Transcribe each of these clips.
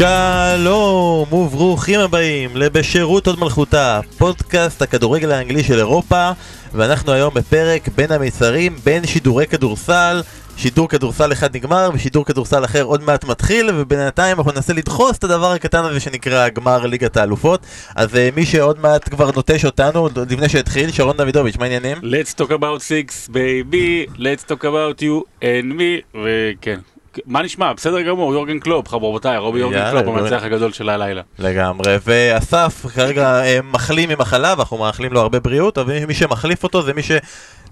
שלום וברוכים הבאים לבשירות עוד מלכותה, פודקאסט הכדורגל האנגלי של אירופה ואנחנו היום בפרק בין המיצרים, בין שידורי כדורסל שידור כדורסל אחד נגמר ושידור כדורסל אחר עוד מעט מתחיל ובינתיים אנחנו ננסה לדחוס את הדבר הקטן הזה שנקרא גמר ליגת האלופות אז uh, מי שעוד מעט כבר נוטש אותנו לפני שהתחיל, שרון דוידוביץ', מה העניינים? Let's talk about six baby, let's talk about you and me, וכן. מה נשמע? בסדר גמור, יורגן קלופ, חברותיי, רובי יורגן יאללה, קלופ, המנצח הגדול של הלילה. לגמרי, ואסף כרגע אה, מחלים ממחלה ואנחנו מאחלים לו הרבה בריאות אבל מי שמחליף אותו זה מי ש...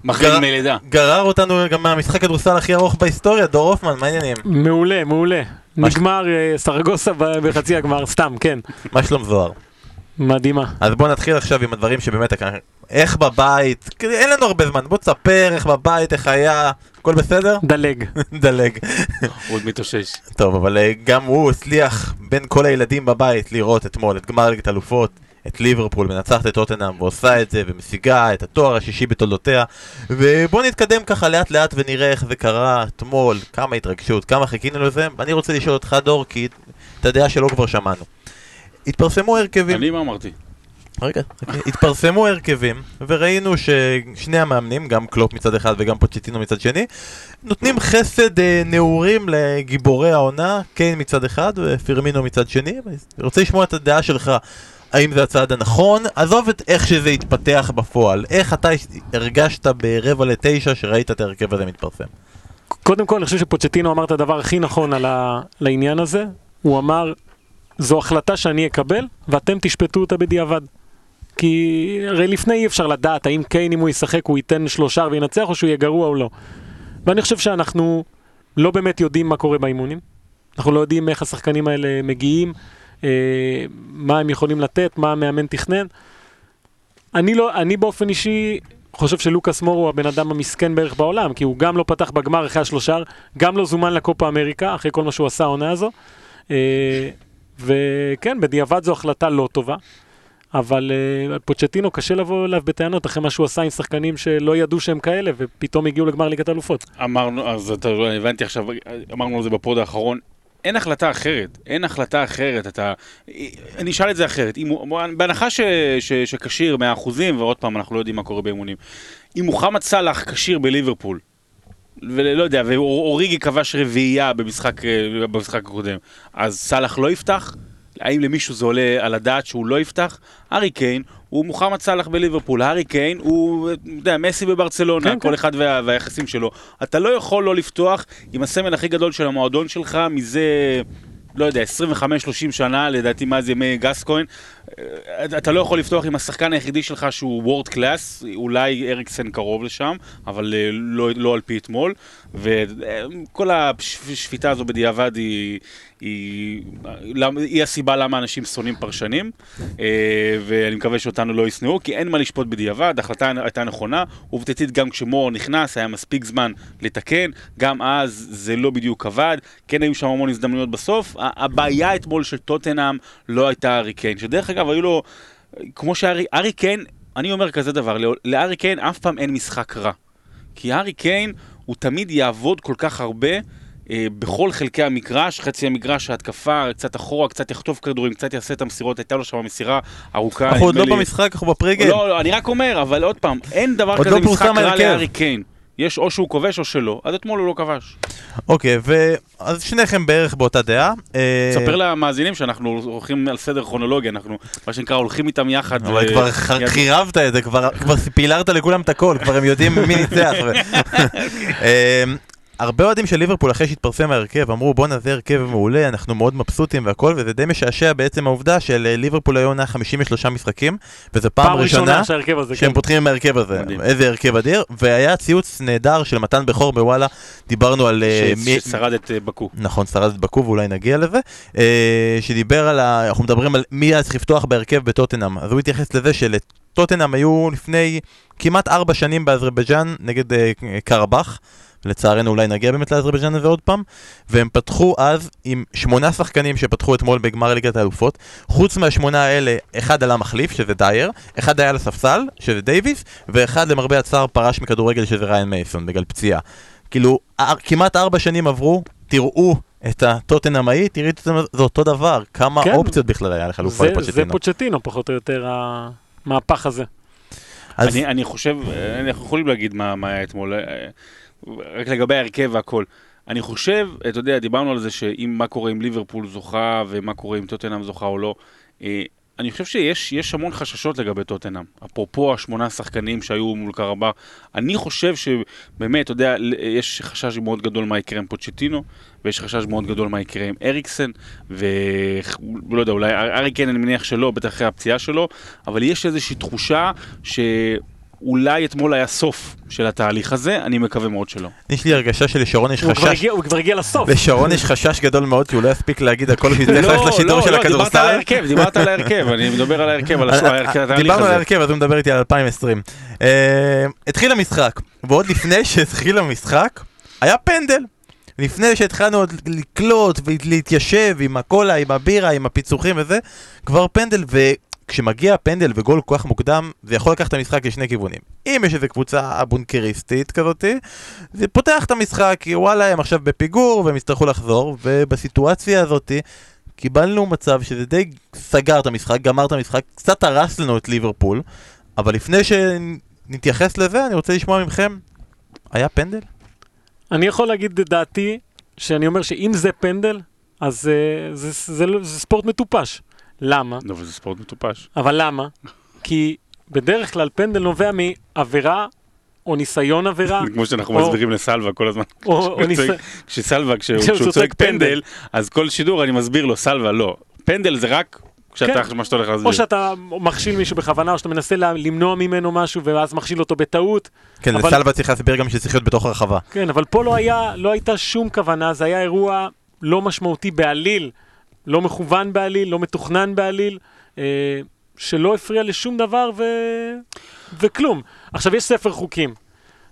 מחלים גר- מלידה. גרר אותנו גם מהמשחק כדורסל הכי ארוך בהיסטוריה, דור הופמן, מה העניינים? מעולה, מעולה. נגמר אה, סרגוסה בחצי הגמר, סתם, כן. מה שלום זוהר? מדהימה. אז בוא נתחיל עכשיו עם הדברים שבאמת, איך בבית, אין לנו הרבה זמן, בוא תספר איך בבית, איך היה, הכל בסדר? דלג. דלג. הוא עוד מתאושש. טוב, אבל אה, גם הוא הצליח בין כל הילדים בבית לראות אתמול את גמר ליגת אלופות, את ליברפול מנצחת את טוטנאם ועושה את זה ומשיגה את התואר השישי בתולדותיה ובוא נתקדם ככה לאט לאט ונראה איך זה קרה אתמול, כמה התרגשות, כמה חיכינו לזה ואני רוצה לשאול אותך דור כי את הדעה שלו כבר שמענו. התפרסמו הרכבים אני מה אמרתי? רגע, רגע. התפרסמו הרכבים, וראינו ששני המאמנים, גם קלופ מצד אחד וגם פוצ'טינו מצד שני, נותנים חסד אה, נעורים לגיבורי העונה, קיין מצד אחד ופירמינו מצד שני. ואני רוצה לשמוע את הדעה שלך, האם זה הצעד הנכון? עזוב את איך שזה התפתח בפועל, איך אתה הרגשת ברבע לתשע שראית את ההרכב הזה מתפרסם? קודם כל, אני חושב שפוצ'טינו אמר את הדבר הכי נכון על ה... לעניין הזה. הוא אמר, זו החלטה שאני אקבל, ואתם תשפטו אותה בדיעבד. כי הרי לפני אי אפשר לדעת האם קיין, אם הוא ישחק, הוא ייתן שלושה וינצח, או שהוא יהיה גרוע או לא. ואני חושב שאנחנו לא באמת יודעים מה קורה באימונים. אנחנו לא יודעים איך השחקנים האלה מגיעים, אה, מה הם יכולים לתת, מה המאמן תכנן. אני לא, אני באופן אישי חושב שלוקאס מור הוא הבן אדם המסכן בערך בעולם, כי הוא גם לא פתח בגמר אחרי השלושה, גם לא זומן לקופה אמריקה, אחרי כל מה שהוא עשה העונה הזו. אה, וכן, בדיעבד זו החלטה לא טובה, אבל אה, פוצ'טינו קשה לבוא אליו בטענות אחרי מה שהוא עשה עם שחקנים שלא ידעו שהם כאלה, ופתאום הגיעו לגמר ליגת האלופות. אמרנו, אז אתה הבנתי עכשיו, אמרנו על זה בפוד האחרון. אין החלטה אחרת, אין החלטה אחרת, אתה... אני אשאל את זה אחרת, אם בהנחה ש, ש, שכשיר 100% ועוד פעם אנחנו לא יודעים מה קורה באימונים, אם מוחמד סאלח כשיר בליברפול, ולא יודע, ואוריגי כבש רביעייה במשחק, אה, במשחק הקודם, אז סאלח לא יפתח? האם למישהו זה עולה על הדעת שהוא לא יפתח? הארי קיין הוא מוחמד סאלח בליברפול, הארי קיין הוא, אתה יודע, מסי בברצלונה, כן, כל כן. אחד וה, והיחסים שלו. אתה לא יכול לא לפתוח עם הסמל הכי גדול של המועדון שלך מזה... לא יודע, 25-30 שנה, לדעתי מה זה ימי גסקוין, אתה לא יכול לפתוח עם השחקן היחידי שלך שהוא וורד קלאס, אולי אריקסן קרוב לשם, אבל אה, לא, לא על פי אתמול, וכל השפיטה הזו בדיעבד היא, היא, היא הסיבה למה אנשים שונאים פרשנים, אה, ואני מקווה שאותנו לא ישנאו, כי אין מה לשפוט בדיעבד, ההחלטה הייתה נכונה, עובדתית גם כשמור נכנס היה מספיק זמן לתקן, גם אז זה לא בדיוק עבד, כן היו שם המון הזדמנויות בסוף, הבעיה אתמול של טוטנאם לא הייתה הארי קיין, שדרך אגב היו לו, כמו שהארי הארי קיין, אני אומר כזה דבר, לא- לארי קיין אף פעם אין משחק רע. כי הארי קיין הוא תמיד יעבוד כל כך הרבה אה, בכל חלקי המגרש, חצי המגרש, ההתקפה, קצת אחורה, קצת יחטוף כדורים, קצת יעשה את המסירות, הייתה לו שם מסירה ארוכה. אנחנו עוד לא לי- במשחק, אנחנו בפרגל. לא, לא, אני רק אומר, אבל עוד פעם, אין דבר כזה לא משחק רע. להארי קיין. יש או שהוא כובש או שלא, עד אתמול הוא לא כבש. אוקיי, ואז שניכם בערך באותה דעה. אה, ספר למאזינים שאנחנו הולכים על סדר כרונולוגי, אנחנו מה שנקרא הולכים איתם יחד. אבל ו- כבר ח- יד- חירבת את זה, כבר כבר פילרת לכולם את הכל, כבר הם יודעים מי ניצח. הרבה אוהדים של ליברפול אחרי שהתפרסם ההרכב אמרו בואנה זה הרכב מעולה, אנחנו מאוד מבסוטים והכל וזה די משעשע בעצם העובדה של אה, ליברפול היו עונה 53 משחקים וזו פעם ראשונה שההרכב הזה, שהם כן. פותחים עם ההרכב הזה, מדהים. איזה הרכב אדיר, והיה ציוץ נהדר של מתן בכור בוואלה, דיברנו על אה, ש- מי- ששרד את אה, בקו. נכון, שרד את בקו ואולי נגיע לזה, שדיבר על ה... אנחנו מדברים על מי היה צריך לפתוח בהרכב בטוטנאם, אז הוא התייחס לזה שלטוטנאם היו לפני כמעט ארבע שנים באזרבייג'אן נגד קרבאח, לצערנו אולי נגיע באמת לאזרבייג'אן הזה עוד פעם, והם פתחו אז עם שמונה שחקנים שפתחו אתמול בגמר ליגת האלופות, חוץ מהשמונה האלה, אחד עלה מחליף, שזה דייר, אחד היה לספסל, שזה דייוויס, ואחד למרבה הצער פרש מכדורגל, שזה ריין מייסון, בגלל פציעה. כאילו, כמעט ארבע שנים עברו, תראו את הטוטנאמאי, תראי את זה, זה אותו דבר. כמה כן. אופציות בכלל היה לחלופה זה, זה לפוצ'טינו. פוצ'טינו, פחות או יותר, המהפך הזה. אז אני, אני חושב, אה, אנחנו יכולים להגיד מה, מה היה אתמול, אה, רק לגבי ההרכב והכל. אני חושב, אתה יודע, דיברנו על זה שאם מה קורה אם ליברפול זוכה ומה קורה אם טוטנאם זוכה או לא. אה, אני חושב שיש יש המון חששות לגבי טוטנאם. אפרופו השמונה שחקנים שהיו מול קרבא, אני חושב שבאמת, אתה יודע, יש חשש מאוד גדול מה יקרה עם פוצ'טינו, ויש חשש מאוד גדול מה יקרה עם אריקסן, ולא יודע, אולי אריקן אני מניח שלא, בטח אחרי הפציעה שלו, אבל יש איזושהי תחושה שאולי אתמול היה סוף של התהליך הזה, אני מקווה מאוד שלא. יש לי הרגשה שלשרון יש חשש, הוא כבר הגיע לסוף. לשרון יש חשש גדול מאוד שהוא לא יספיק להגיד הכל, כי זה נכנס לשידור של דיברת על הכדורסל. ההרכב, דיברת על ההרכב, אני מדבר על ההרכב, על ההרכב, התהליך דיברנו על הזה. ההרכב, אז הוא מדבר איתי על 2020. אה, התחיל המשחק, ועוד לפני שהתחיל המשחק, היה פנדל. לפני שהתחלנו עוד לקלוט ולהתיישב עם הקולה, עם הבירה, עם הפיצוחים וזה, כבר פנדל, וכשמגיע פנדל וגול כל כך מוקדם, זה יכול לקחת את המשחק לשני כיוונים. אם יש איזו קבוצה בונקריסטית כזאתי, זה פותח את המשחק, כי וואלה, הם עכשיו בפיגור והם יצטרכו לחזור, ובסיטואציה הזאתי, קיבלנו מצב שזה די סגר את המשחק, גמר את המשחק, קצת הרס לנו את ליברפול, אבל לפני שנתייחס לזה, אני רוצה לשמוע מכם, היה פנדל? אני יכול להגיד את דעתי, שאני אומר שאם זה פנדל, אז זה, זה, זה, לא- זה ספורט מטופש. למה? לא, אבל זה ספורט מטופש. אבל למה? כי בדרך כלל פנדל נובע מעבירה או ניסיון עבירה. כמו שאנחנו או- מסבירים לסלווה כל הזמן. או, או כשסלווה, כשהוא צועק צועק פנדל, אז כל שידור אני מסביר לו, סלווה, לא. פנדל זה רק כשאתה, כן. מה שאתה הולך להסביר. או שאתה מכשיל מישהו בכוונה, או שאתה מנסה לה- למנוע ממנו משהו, ואז מכשיל אותו בטעות. כן, אבל- לסלווה צריך להסביר גם שצריך להיות בתוך הרחבה. כן, אבל פה לא, היה, לא הייתה שום כוונה, זה היה אירוע לא משמעותי בעליל, לא מכוון בעליל, לא מתוכנן בעליל, אה, שלא הפריע לשום דבר ו... וכלום. עכשיו, יש ספר חוקים,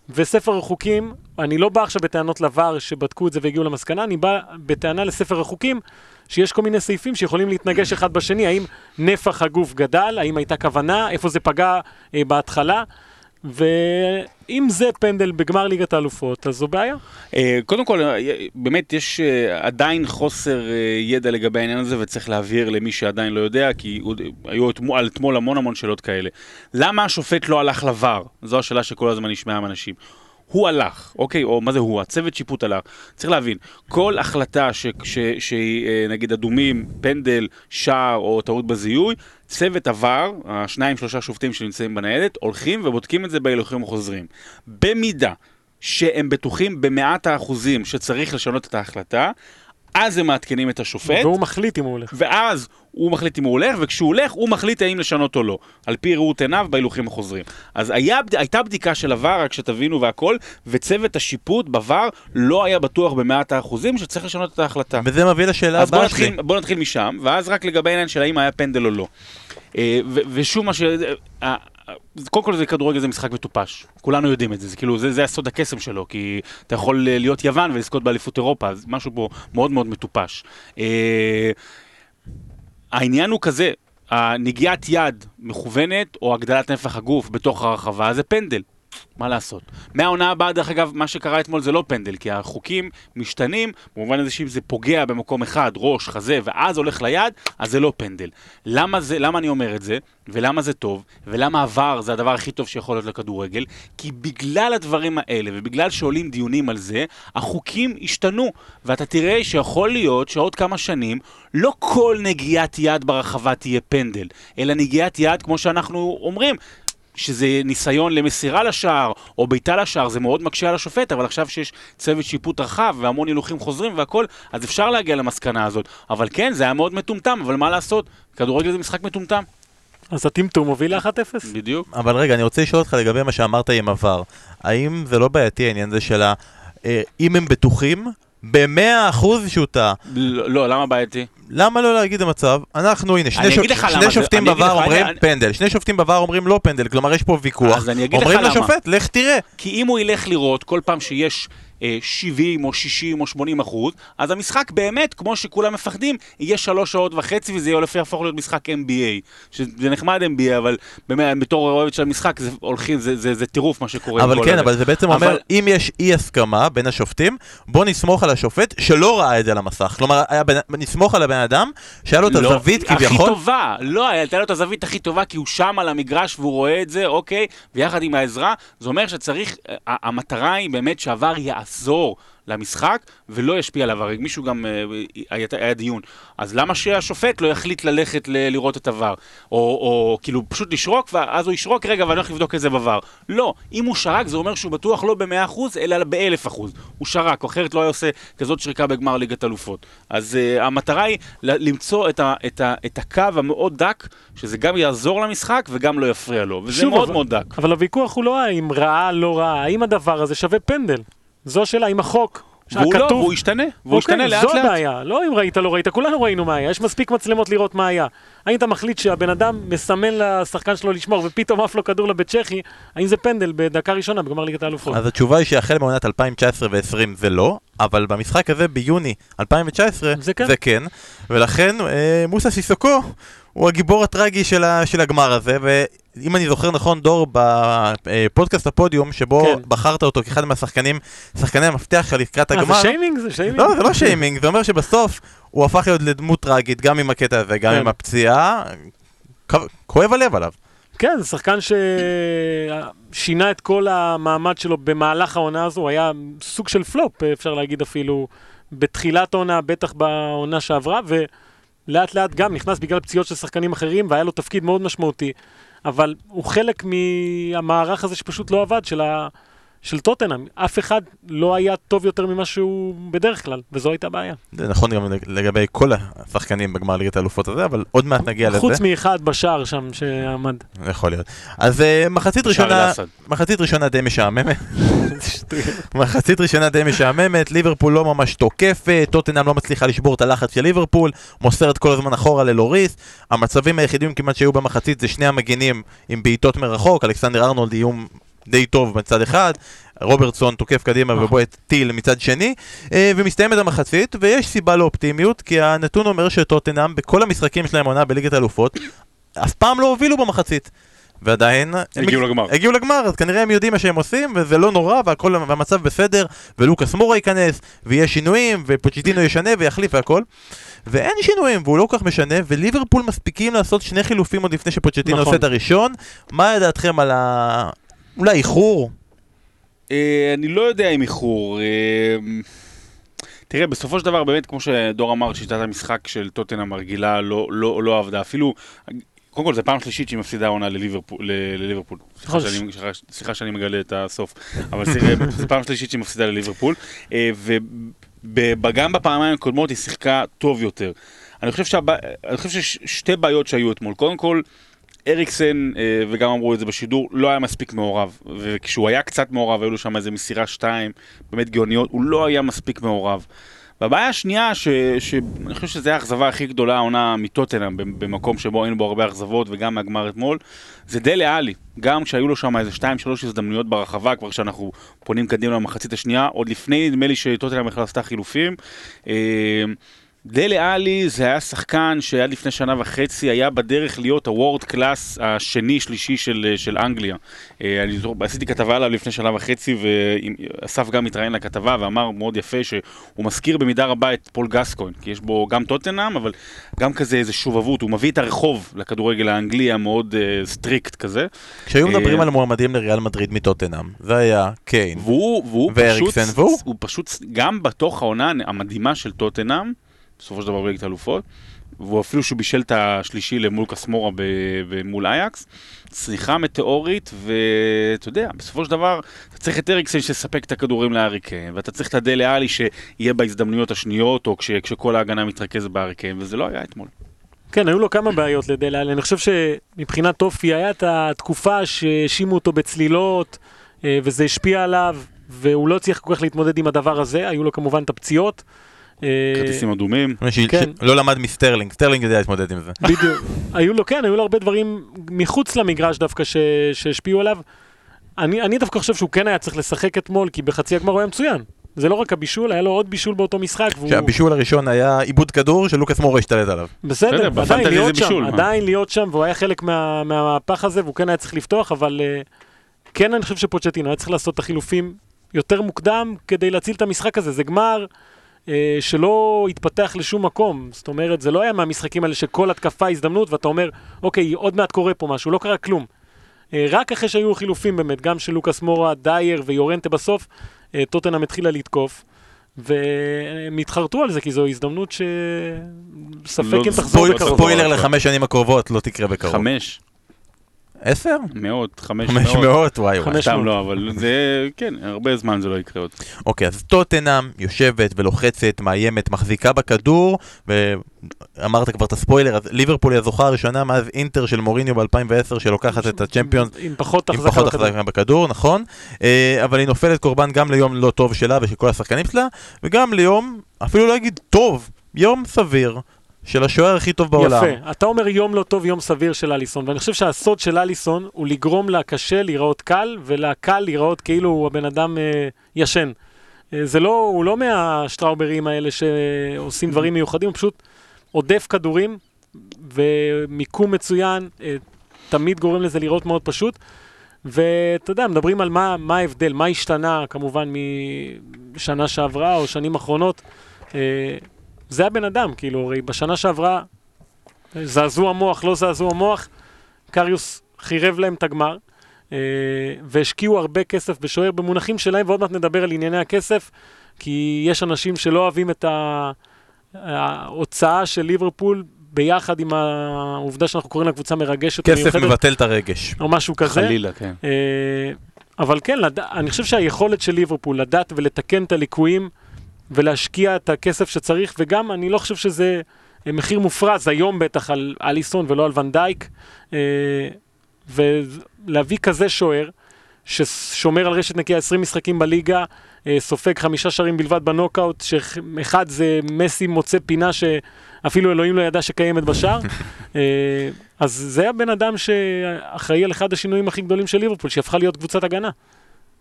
וספר החוקים, אני לא בא עכשיו בטענות לבר שבדקו את זה והגיעו למסקנה, אני בא בטענה לספר החוקים שיש כל מיני סעיפים שיכולים להתנגש אחד בשני, האם נפח הגוף גדל, האם הייתה כוונה, איפה זה פגע אה, בהתחלה, ואם זה פנדל בגמר ליגת האלופות, אז זו בעיה. אה, קודם כל, אה, באמת יש אה, עדיין חוסר ידע לגבי העניין הזה, וצריך להבהיר למי שעדיין לא יודע, כי היו על אתמול המון המון שאלות כאלה. למה השופט לא הלך לבר? זו השאלה שכל הזמן נשמעה מאנשים. הוא הלך, אוקיי? או מה זה הוא? הצוות שיפוט הלך. צריך להבין, כל החלטה שהיא אה, נגיד אדומים, פנדל, שער או טעות בזיהוי, צוות עבר, השניים שלושה שופטים שנמצאים בניידת, הולכים ובודקים את זה בהילוכים החוזרים. במידה שהם בטוחים במאת האחוזים שצריך לשנות את ההחלטה, אז הם מעדכנים את השופט, והוא מחליט אם הוא הולך. ואז הוא מחליט אם הוא הולך, וכשהוא הולך, הוא מחליט האם לשנות או לא, על פי ראות עיניו בהילוכים החוזרים. אז היה, הייתה בדיקה של עבר, רק שתבינו והכל, וצוות השיפוט בעבר לא היה בטוח במאת האחוזים שצריך לשנות את ההחלטה. וזה מביא לשאלה אז בוא הבאה שלי. נתחיל, בוא נתחיל משם, ואז רק לגבי העניין של האם היה פנדל או לא. אה, ו- ושוב מה ש... קודם כל זה כדורגל זה משחק מטופש, כולנו יודעים את זה, זה כאילו זה, זה הסוד הקסם שלו, כי אתה יכול אה, להיות יוון ולזכות באליפות אירופה, אז משהו פה מאוד מאוד מטופש. אה, העניין הוא כזה, הנגיעת יד מכוונת או הגדלת נפח הגוף בתוך הרחבה זה פנדל. מה לעשות? מהעונה הבאה, דרך אגב, מה שקרה אתמול זה לא פנדל, כי החוקים משתנים, במובן הזה שאם זה פוגע במקום אחד, ראש, חזה, ואז הולך ליד, אז זה לא פנדל. למה, זה, למה אני אומר את זה, ולמה זה טוב, ולמה עבר זה הדבר הכי טוב שיכול להיות לכדורגל? כי בגלל הדברים האלה, ובגלל שעולים דיונים על זה, החוקים השתנו, ואתה תראה שיכול להיות שעוד כמה שנים, לא כל נגיעת יד ברחבה תהיה פנדל, אלא נגיעת יד, כמו שאנחנו אומרים, שזה ניסיון למסירה לשער, או בעיטה לשער, זה מאוד מקשה על השופט, אבל עכשיו שיש צוות שיפוט רחב והמון הילוכים חוזרים והכל, אז אפשר להגיע למסקנה הזאת. אבל כן, זה היה מאוד מטומטם, אבל מה לעשות? כדורגל זה משחק מטומטם. אז הטמטום מוביל ל-1-0. בדיוק. אבל רגע, אני רוצה לשאול אותך לגבי מה שאמרת עם עבר. האם זה לא בעייתי העניין הזה של ה... אה, אם הם בטוחים, במאה אחוז שהוא טעה. לא, לא, למה בעייתי? למה לא להגיד המצב? אנחנו, הנה, שני, למה שני זה- שופטים בעבר לך, אומרים אני- פנדל, שני שופטים בעבר אומרים לא פנדל, כלומר יש פה ויכוח. אז אני אגיד לך אומרים. לשופט, לך תראה. כי אם הוא ילך לראות כל פעם שיש 70 או 60 או 80 אחוז, אז המשחק באמת, כמו שכולם מפחדים, יהיה שלוש שעות וחצי וזה יהפוך להיות משחק NBA. שזה נחמד NBA, אבל באמת, בתור אוהבת של המשחק, זה הולכים, זה, זה, זה טירוף מה שקורה. אבל כן. אבל זה בעצם אומר, אבל- אם יש אי הסכמה בין השופטים, בוא נסמוך על השופט שלא ראה את זה על המסך. כלומר, בן- נסמוך על הבן אדם שהיה לו את לא, הזווית הכי כביכול. טובה, לא, הייתה לו את הזווית הכי טובה כי הוא שם על המגרש והוא רואה את זה, אוקיי, ויחד עם העזרה, זה אומר שצריך, המטרה היא באמת שהעבר יעזור למשחק ולא ישפיע עליו, הרי מישהו גם, אה, היה, היה דיון, אז למה שהשופט לא יחליט ללכת ל- לראות את עבר, או, או כאילו פשוט לשרוק, ואז הוא ישרוק, רגע, ואני הולך לבדוק את זה בVAR. לא, אם הוא שרק זה אומר שהוא בטוח לא ב-100% אלא ב-1000%. הוא שרק, או אחרת לא היה עושה כזאת שריקה בגמר ליגת אלופות. אז uh, המטרה היא למצוא את, ה, את, ה, את הקו המאוד דק, שזה גם יעזור למשחק וגם לא יפריע לו, וזה שוב, מאוד אבל- מאוד דק. אבל הוויכוח הוא לא האם רעה, לא רעה, האם הדבר הזה שווה פנדל. זו השאלה, אם החוק, והוא לא, והוא ישתנה, והוא אוקיי, ישתנה לאט זו לאט. הבעיה, לא אם ראית, לא ראית, כולנו ראינו מה היה, יש מספיק מצלמות לראות מה היה. האם אתה מחליט שהבן אדם מסמן לשחקן שלו לשמור ופתאום עף לו כדור לבית צ'כי, האם זה פנדל בדקה ראשונה בגמר ליגת האלופות? אז התשובה היא שהחל מעונת 2019 ו-2020 זה לא, אבל במשחק הזה ביוני 2019 זה כן. זה כן, ולכן אה, מוסא סיסוקו הוא הגיבור הטרגי של, ה, של הגמר הזה, ואם אני זוכר נכון, דור, בפודקאסט הפודיום, שבו כן. בחרת אותו כאחד מהשחקנים, שחקני המפתח שלך לקראת אה, זה הגמר, שיימינג? זה שיימינג? לא, זה לא שיימינג, זה אומר שבסוף הוא הפך להיות לדמות טרגית, גם עם הקטע הזה, גם כן. עם הפציעה, כואב הלב עליו. כן, זה שחקן ששינה את כל המעמד שלו במהלך העונה הזו, הוא היה סוג של פלופ, אפשר להגיד אפילו, בתחילת העונה, בטח בעונה שעברה, ולאט לאט גם נכנס בגלל פציעות של שחקנים אחרים, והיה לו תפקיד מאוד משמעותי. אבל הוא חלק מהמערך הזה שפשוט לא עבד, של, ה... של טוטנאם. אף אחד לא היה טוב יותר ממה שהוא בדרך כלל, וזו הייתה בעיה. זה נכון גם לגבי כל השחקנים בגמר ליגת האלופות הזה, אבל עוד מעט נגיע לזה. חוץ מאחד בשער שם שעמד. יכול להיות. אז אה, מחצית ראשונה. מחצית ראשונה די משעממת. מחצית ראשונה די משעממת, ליברפול לא ממש תוקפת, טוטנאם לא מצליחה לשבור את הלחץ של ליברפול, מוסרת כל הזמן אחורה ללוריס. המצבים היחידים כמעט שהיו במחצית זה שני המגנים עם בעיטות מרחוק, אלכסנדר ארנולד איום די טוב מצד אחד, רוברטסון תוקף קדימה ובועט טיל מצד שני, אה, ומסתיימת המחצית, ויש סיבה לאופטימיות, כי הנתון אומר שטוטנאם בכל המשחקים שלהם עונה בליגת האלופות, אף פעם לא הובילו במחצית. ועדיין... הם הגיעו הג- לגמר. הגיעו לגמר, אז כנראה הם יודעים מה שהם עושים, וזה לא נורא, והכל, והמצב בסדר, ולוקאס מורה ייכנס, ויהיה שינויים, ופוצ'יטינו ישנה ויחליף והכל. ואין שינויים, והוא לא כל כך משנה, וליברפול מספיקים לעשות שני חילופים עוד לפני שפוצ'יטינו נכון. עושה את הראשון. מה דעתכם על ה... אולי איחור? אה, אני לא יודע אם איחור. אה, תראה, בסופו של דבר, באמת, כמו שדור אמר, שיטת המשחק של טוטנאם הרגילה לא, לא, לא עבדה. אפילו, קודם כל, זו פעם שלישית שהיא מפסידה עונה לליברפול. לליברפול. סליחה, נכון. שאני, סליחה, שאני מגלה את הסוף. אבל זו פעם שלישית שהיא מפסידה לליברפול. אה, וגם בפעמיים הקודמות היא שיחקה טוב יותר. אני חושב, שהבע... אני חושב שיש שתי בעיות שהיו אתמול. קודם כל, אריקסן, אה, וגם אמרו את זה בשידור, לא היה מספיק מעורב. וכשהוא היה קצת מעורב, היו לו שם איזה מסירה שתיים, באמת גאוניות, הוא לא היה מספיק מעורב. והבעיה השנייה, שאני חושב שזו האכזבה הכי גדולה העונה מטוטנאם, במ- במקום שבו היינו בו הרבה אכזבות, וגם מהגמר אתמול, זה דלה עלי. גם כשהיו לו שם איזה שתיים, שלוש הזדמנויות ברחבה, כבר כשאנחנו פונים קדימה למחצית השנייה, עוד לפני, נדמה לי שטוטנאם בכלל עשתה חילופים. אה, דלה עלי זה היה שחקן שעד לפני שנה וחצי היה בדרך להיות ה world class השני-שלישי של, של אנגליה. אה, אני זוכר, עשיתי כתבה עליו לפני שנה וחצי, ואסף גם התראיין לכתבה ואמר מאוד יפה שהוא מזכיר במידה רבה את פול גסקוין, כי יש בו גם טוטנאם, אבל גם כזה איזה שובבות, הוא מביא את הרחוב לכדורגל האנגלי המאוד אה, strict כזה. כשהיו אה, מדברים על מועמדים לריאל מדריד מטוטנאם, זה היה קיין. והוא, והוא ואריקסן, פשוט, והוא? הוא פשוט, גם בתוך העונה המדהימה של טוטנאם, בסופו של דבר בליגת האלופות, והוא אפילו שהוא בישל את השלישי למול קסמורה ב- מול אייקס, צניחה מטאורית, ואתה יודע, בסופו של דבר, אתה צריך את אריקסן שיספק את הכדורים להריקן, ואתה צריך את הדלה עלי שיהיה בהזדמנויות השניות, או כש, כשכל ההגנה מתרכזת בהריקן, וזה לא היה אתמול. כן, היו לו כמה בעיות לדלה עלי. אני חושב שמבחינת אופי, היה את התקופה שהאשימו אותו בצלילות, אה, וזה השפיע עליו, והוא לא הצליח כל כך להתמודד עם הדבר הזה. היו לו כמובן את הפציעות. אה, כרטיסים אדומים. כן. לא למד מסטרלינג, סטרלינג יודע להתמודד עם זה. בדיוק. היו לו, כן, היו לו הרבה דברים מחוץ למגרש דווקא ש- שהשפיעו עליו. אני, אני דווקא חושב שהוא כן היה צריך לשחק אתמול, כי בחצי הגמר הוא היה מצוין. זה לא רק הבישול, היה לו עוד בישול באותו משחק. והוא... שהבישול הראשון היה עיבוד כדור שלוקאס מורה השתלט עליו. בסדר, בסדר, עדיין להיות שם, בישול? עדיין להיות שם, והוא היה חלק מה- מהמהפך הזה, והוא כן היה צריך לפתוח, אבל אה, כן אני חושב שפוצ'טינו היה צריך לעשות את החילופים יותר מוקדם כדי להציל את המשחק הזה. זה גמר אה, שלא התפתח לשום מקום. זאת אומרת, זה לא היה מהמשחקים האלה שכל התקפה הזדמנות, ואתה אומר, אוקיי, עוד מעט קורה פה משהו, לא קרה כלום. אה, רק אחרי שהיו חילופים באמת, גם של לוקאס מורה, דייר ויורנטה בסוף, אה, טוטנאם התחילה לתקוף. והם התחרטו על זה, כי זו הזדמנות שספק לא, אם תחזור בקרוב. ספוילר לחמש שנים הקרובות, לא תקרה בקרוב. חמש, עשר? מאות, חמש חמש מאות. מאות? וואי וואי. חמש סתם מאות. לא, אבל זה, כן, הרבה זמן זה לא יקרה עוד. אוקיי, אז טוטנאם יושבת ולוחצת, מאיימת, מחזיקה בכדור, ואמרת כבר את הספוילר, אז ליברפול היא הזוכה הראשונה מאז אינטר של מוריניו ב-2010 שלוקחת את הצ'מפיונס עם פחות בכדור. החזקה בכדור, נכון? אה, אבל היא נופלת קורבן גם ליום לא טוב שלה ושל כל השחקנים שלה, וגם ליום, אפילו לא אגיד טוב, יום סביר של השוער הכי טוב בעולם. יפה. אתה אומר יום לא טוב, יום סביר של אליסון, ואני חושב שהסוד של אליסון הוא לגרום לקשה להיראות קל, ולקל להיראות כאילו הבן אדם אה, ישן. אה, זה לא, הוא לא מהשטראוברים האלה שעושים דברים מיוחדים, הוא פשוט עודף כדורים, ומיקום מצוין, אה, תמיד גורם לזה לראות מאוד פשוט. ואתה יודע, מדברים על מה, מה ההבדל, מה השתנה כמובן משנה שעברה או שנים אחרונות. אה, זה הבן אדם, כאילו, הרי בשנה שעברה, זעזוע מוח, לא זעזוע מוח, קריוס חירב להם את הגמר, אה, והשקיעו הרבה כסף בשוער במונחים שלהם, ועוד מעט נדבר על ענייני הכסף, כי יש אנשים שלא אוהבים את ה- ההוצאה של ליברפול ביחד עם העובדה שאנחנו קוראים לה קבוצה מרגשת כסף ומיוחדת, מבטל את הרגש. או משהו כזה. חלילה, כן. אה, אבל כן, לד... אני חושב שהיכולת של ליברפול לדעת ולתקן את הליקויים ולהשקיע את הכסף שצריך, וגם אני לא חושב שזה אה, מחיר מופרז היום בטח על אליסון ולא על ונדייק, אה, ולהביא כזה שוער, ששומר על רשת נקייה 20 משחקים בליגה, אה, סופג חמישה שערים בלבד בנוקאוט, שאחד זה מסי מוצא פינה שאפילו אלוהים לא ידע שקיימת בשער. אז זה הבן אדם שאחראי על אחד השינויים הכי גדולים של ליברפול, שהפכה להיות קבוצת הגנה.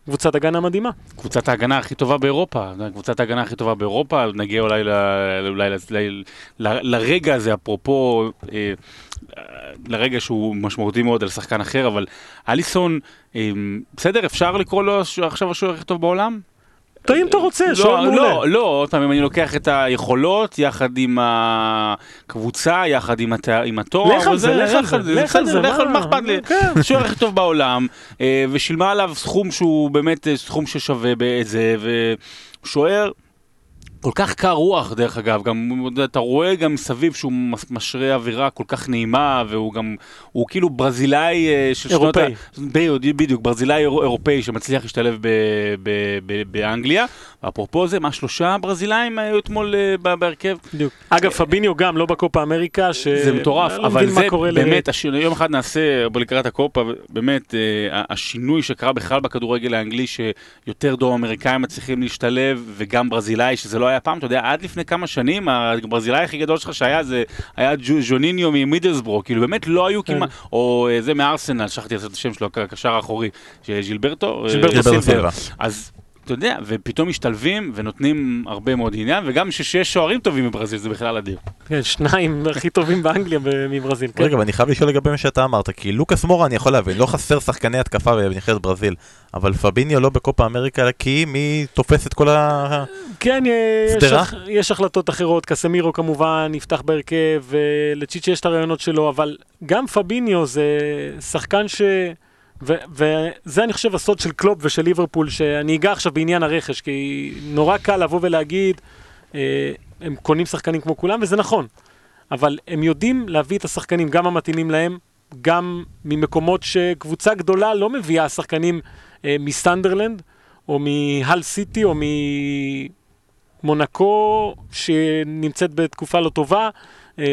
קבוצת הגנה מדהימה. קבוצת ההגנה הכי טובה באירופה, קבוצת ההגנה הכי טובה באירופה, נגיע אולי, לרגע הזה, אפרופו, אה, לרגע שהוא משמעותי מאוד על שחקן אחר, אבל אליסון, אה, בסדר, אפשר לקרוא לו עכשיו השוער הכי טוב בעולם? אם אתה רוצה, שוער לא, מעולה. לא, לא, עוד פעם, אם אני לוקח את היכולות, יחד עם הקבוצה, יחד עם, הת... עם התואר, לך על זה, לך על זה, לך על זה, לך על מה? אכפת לי? כן. השוער הכי טוב בעולם, אה, ושילמה עליו סכום שהוא באמת אה, סכום ששווה בזה, ושוער כל כך קר רוח, דרך אגב, גם אתה רואה גם מסביב שהוא משרה אווירה כל כך נעימה, והוא גם, הוא כאילו ברזילאי אה, של שנות... ה- אירופאי. בדיוק, ברזילאי אירו- אירופאי שמצליח להשתלב באנגליה. אפרופו זה, מה שלושה ברזילאים היו אתמול אה, בהרכב? בדיוק. אגב, פביניו גם לא בקופה אמריקה, ש... זה מטורף, לא אבל זה באמת, יום אחד נעשה, בוא לקראת הקופה, באמת, אה, השינוי שקרה בכלל בכדורגל האנגלי, שיותר דרום אמריקאים מצליחים להשתלב, וגם ברזילאי, שזה לא היה פעם, אתה יודע, עד לפני כמה שנים, הברזילאי הכי גדול שלך שהיה, זה היה ז'וניניו ממידלסבורו, כאילו באמת לא היו כן. כמעט, או אה, זה מארסנל, שכחתי לעשות את השם שלו, הקשר האחורי, ז'ילברטו, אה, ז'ילברטו. סילבה. אז אתה יודע, ופתאום משתלבים ונותנים הרבה מאוד עניין, וגם שיש שוערים טובים בברזיל, זה בכלל אדיר. כן, שניים הכי טובים באנגליה מברזיל. כן. רגע, אבל אני חייב לשאול לגבי מה שאתה אמרת, כי לוקאס מורה אני יכול להבין, לא חסר שחקני התקפה בנבחרת ברזיל, אבל פביניו לא בקופה אמריקה, כי מי תופס את כל ה... כן, יש? הח- יש החלטות אחרות, קסמירו כמובן יפתח בהרכב, ולצ'יצ'י יש את הרעיונות שלו, אבל גם פביניו זה שחקן ש... וזה אני חושב הסוד של קלופ ושל ליברפול, שאני אגע עכשיו בעניין הרכש, כי נורא קל לבוא ולהגיד, אה, הם קונים שחקנים כמו כולם, וזה נכון, אבל הם יודעים להביא את השחקנים גם המתאימים להם, גם ממקומות שקבוצה גדולה לא מביאה שחקנים אה, מסטנדרלנד, או מהל סיטי, או ממונקו, שנמצאת בתקופה לא טובה, אה,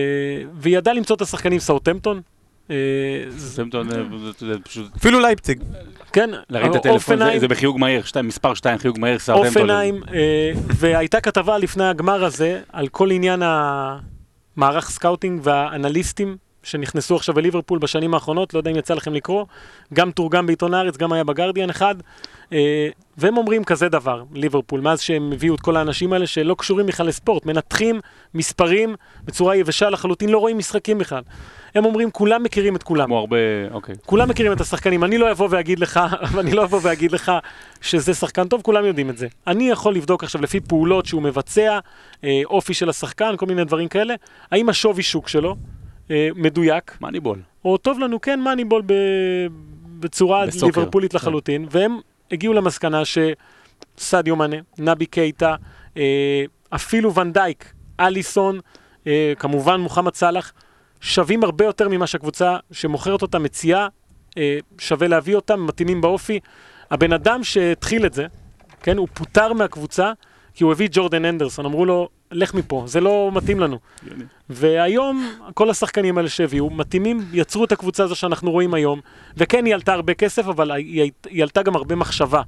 והיא ידעה למצוא את השחקנים סאוטמפטון. אה, אה, אפילו לייפציג. כן, להרים את הטלפון, זה- בחיוג מהיר, שתיים, מספר 2, חיוג מהיר, סאוטהמפטון. אופנהיים, אה, והייתה כתבה לפני הגמר הזה על כל עניין המערך scouting והאנליסטים שנכנסו עכשיו בליברפול בשנים האחרונות, לא יודע אם יצא לכם לקרוא, גם תורגם בעיתון הארץ, גם היה בגרדיאן אחד, אה, והם אומרים כזה דבר, ליברפול, מאז שהם הביאו את כל האנשים האלה שלא קשורים בכלל לספורט, מנתחים מספרים בצורה יבשה לחלוטין, לא רואים משחקים בכלל. הם אומרים, כולם מכירים את כולם. כמו הרבה, אוקיי. כולם מכירים את השחקנים, אני לא אבוא ואגיד לך, אני לא אבוא ואגיד לך שזה שחקן טוב, כולם יודעים את זה. אני יכול לבדוק עכשיו לפי פעולות שהוא מבצע, אה, אופי של השחקן, כל מיני דברים כאלה, האם השווי שוק שלו אה, מדויק, מאניבול. או טוב לנו, כן, מאניבול ב... בצורה בסוקר. ליברפולית לחלוטין, והם הגיעו למסקנה שסדיו מאנה, נבי קייטה, אה, אפילו ונדייק, אליסון, אה, כמובן מוחמד סאלח, שווים הרבה יותר ממה שהקבוצה שמוכרת אותם מציעה, אה, שווה להביא אותם, מתאימים באופי. הבן אדם שהתחיל את זה, כן, הוא פוטר מהקבוצה, כי הוא הביא ג'ורדן אנדרסון, אמרו לו, לך מפה, זה לא מתאים לנו. והיום, כל השחקנים האלה שהביאו, מתאימים, יצרו את הקבוצה הזו שאנחנו רואים היום, וכן, היא עלתה הרבה כסף, אבל היא, היא עלתה גם הרבה מחשבה.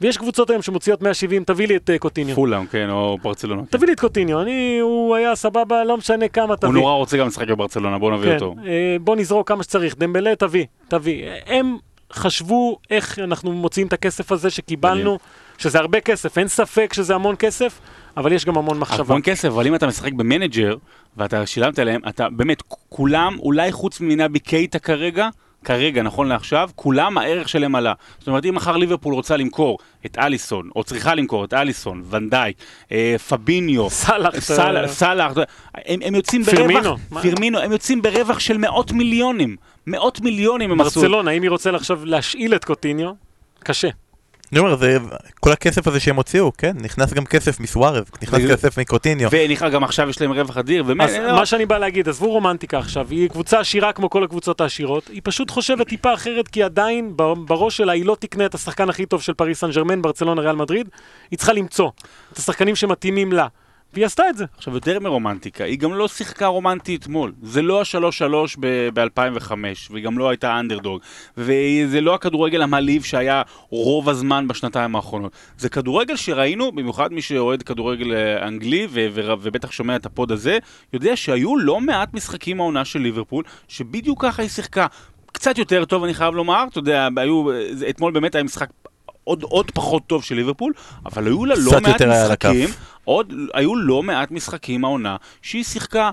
ויש קבוצות היום שמוציאות 170, תביא לי את uh, קוטיניו. פולאם, כן, או ברצלונה. תביא לי את קוטיניו, אני, הוא היה סבבה, לא משנה כמה, תביא. הוא נורא רוצה גם לשחק בברצלונה, בוא נביא כן, אותו. אה, בוא נזרוק כמה שצריך, דמבלה, תביא, תביא. הם חשבו איך אנחנו מוציאים את הכסף הזה שקיבלנו, שזה הרבה כסף, אין ספק שזה המון כסף, אבל יש גם המון מחשבה. המון כסף, אבל אם אתה משחק במנג'ר, ואתה שילמת להם, אתה באמת, כולם, אולי חוץ מנבי קייטה כרגע, כרגע, נכון לעכשיו, כולם הערך שלהם עלה. זאת אומרת, אם מחר ליברפול רוצה למכור את אליסון, או צריכה למכור את אליסון, ונדייק, אה, פביניו, סאלח, סאלח, אתה- סאלח, הם, הם יוצאים פירמינו, ברווח, מה? פירמינו, הם יוצאים ברווח של מאות מיליונים. מאות מיליונים הם עשו. ברצלונה, אם היא רוצה עכשיו להשאיל את קוטיניו, קשה. אני אומר, זה, כל הכסף הזה שהם הוציאו, כן, נכנס גם כסף מסוארז, נכנס כסף מקוטיניו. ונכנס גם עכשיו יש להם רווח אדיר, באמת, אז לא, מה שאני בא להגיד, עזבו רומנטיקה עכשיו, היא קבוצה עשירה כמו כל הקבוצות העשירות, היא פשוט חושבת טיפה אחרת, כי עדיין בראש שלה היא לא תקנה את השחקן הכי טוב של פריס סן ג'רמן, ברצלונה, ריאל מדריד, היא צריכה למצוא את השחקנים שמתאימים לה. והיא עשתה את זה. עכשיו, יותר מרומנטיקה, היא גם לא שיחקה רומנטי אתמול. זה לא השלוש-שלוש ב-2005, והיא גם לא הייתה אנדרדוג. וזה לא הכדורגל המעליב שהיה רוב הזמן בשנתיים האחרונות. זה כדורגל שראינו, במיוחד מי שאוהד כדורגל אה, אנגלי, ו- ו- ובטח שומע את הפוד הזה, יודע שהיו לא מעט משחקים העונה של ליברפול, שבדיוק ככה היא שיחקה. קצת יותר טוב, אני חייב לומר, אתה יודע, היו, זה- אתמול באמת היה משחק עוד, עוד פחות טוב של ליברפול, אבל היו לה לא מעט. משחקים, עוד, היו לא מעט משחקים העונה, שהיא שיחקה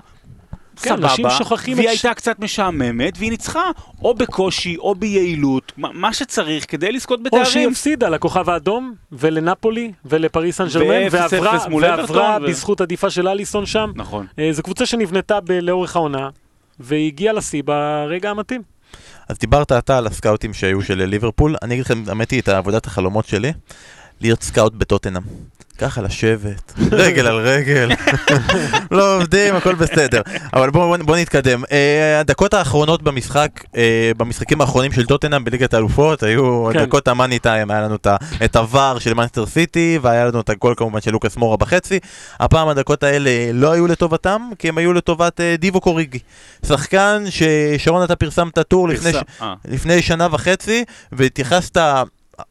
כן, סבבה, שוכחים והיא את הייתה קצת משעממת, והיא ניצחה או בקושי או ביעילות, מה, שצריך כדי לזכות או בתארים. שהיא הפסידה לכוכב האדום, ולנפולי, ולפריס סן ג'רמן, ו- 0-0 ועברה, ועברה ו- בזכות עדיפה של אליסון שם. נכון. אה, זו קבוצה שנבנתה ב- לאורך העונה, והיא הגיעה לשיא ברגע המתאים. אז דיברת אתה על הסקאוטים שהיו של ליברפול, אני אגיד לכם, האמת היא, את עבודת החלומות שלי, להיות סקאוט בטוטנאם. ככה לשבת, רגל על רגל, לא עובדים, הכל בסדר. אבל בואו בוא נתקדם. אה, הדקות האחרונות במשחק, אה, במשחקים האחרונים של טוטנאם בליגת האלופות, היו כן. דקות ה money time, היה לנו את הוואר של מנסטר סיטי, והיה לנו את הגול כמובן של לוקאס מורה בחצי. הפעם הדקות האלה לא היו לטובתם, כי הם היו לטובת אה, דיבו קוריגי. שחקן ששרון אתה פרסמת טור לפני, ש... לפני שנה וחצי, והתייחסת...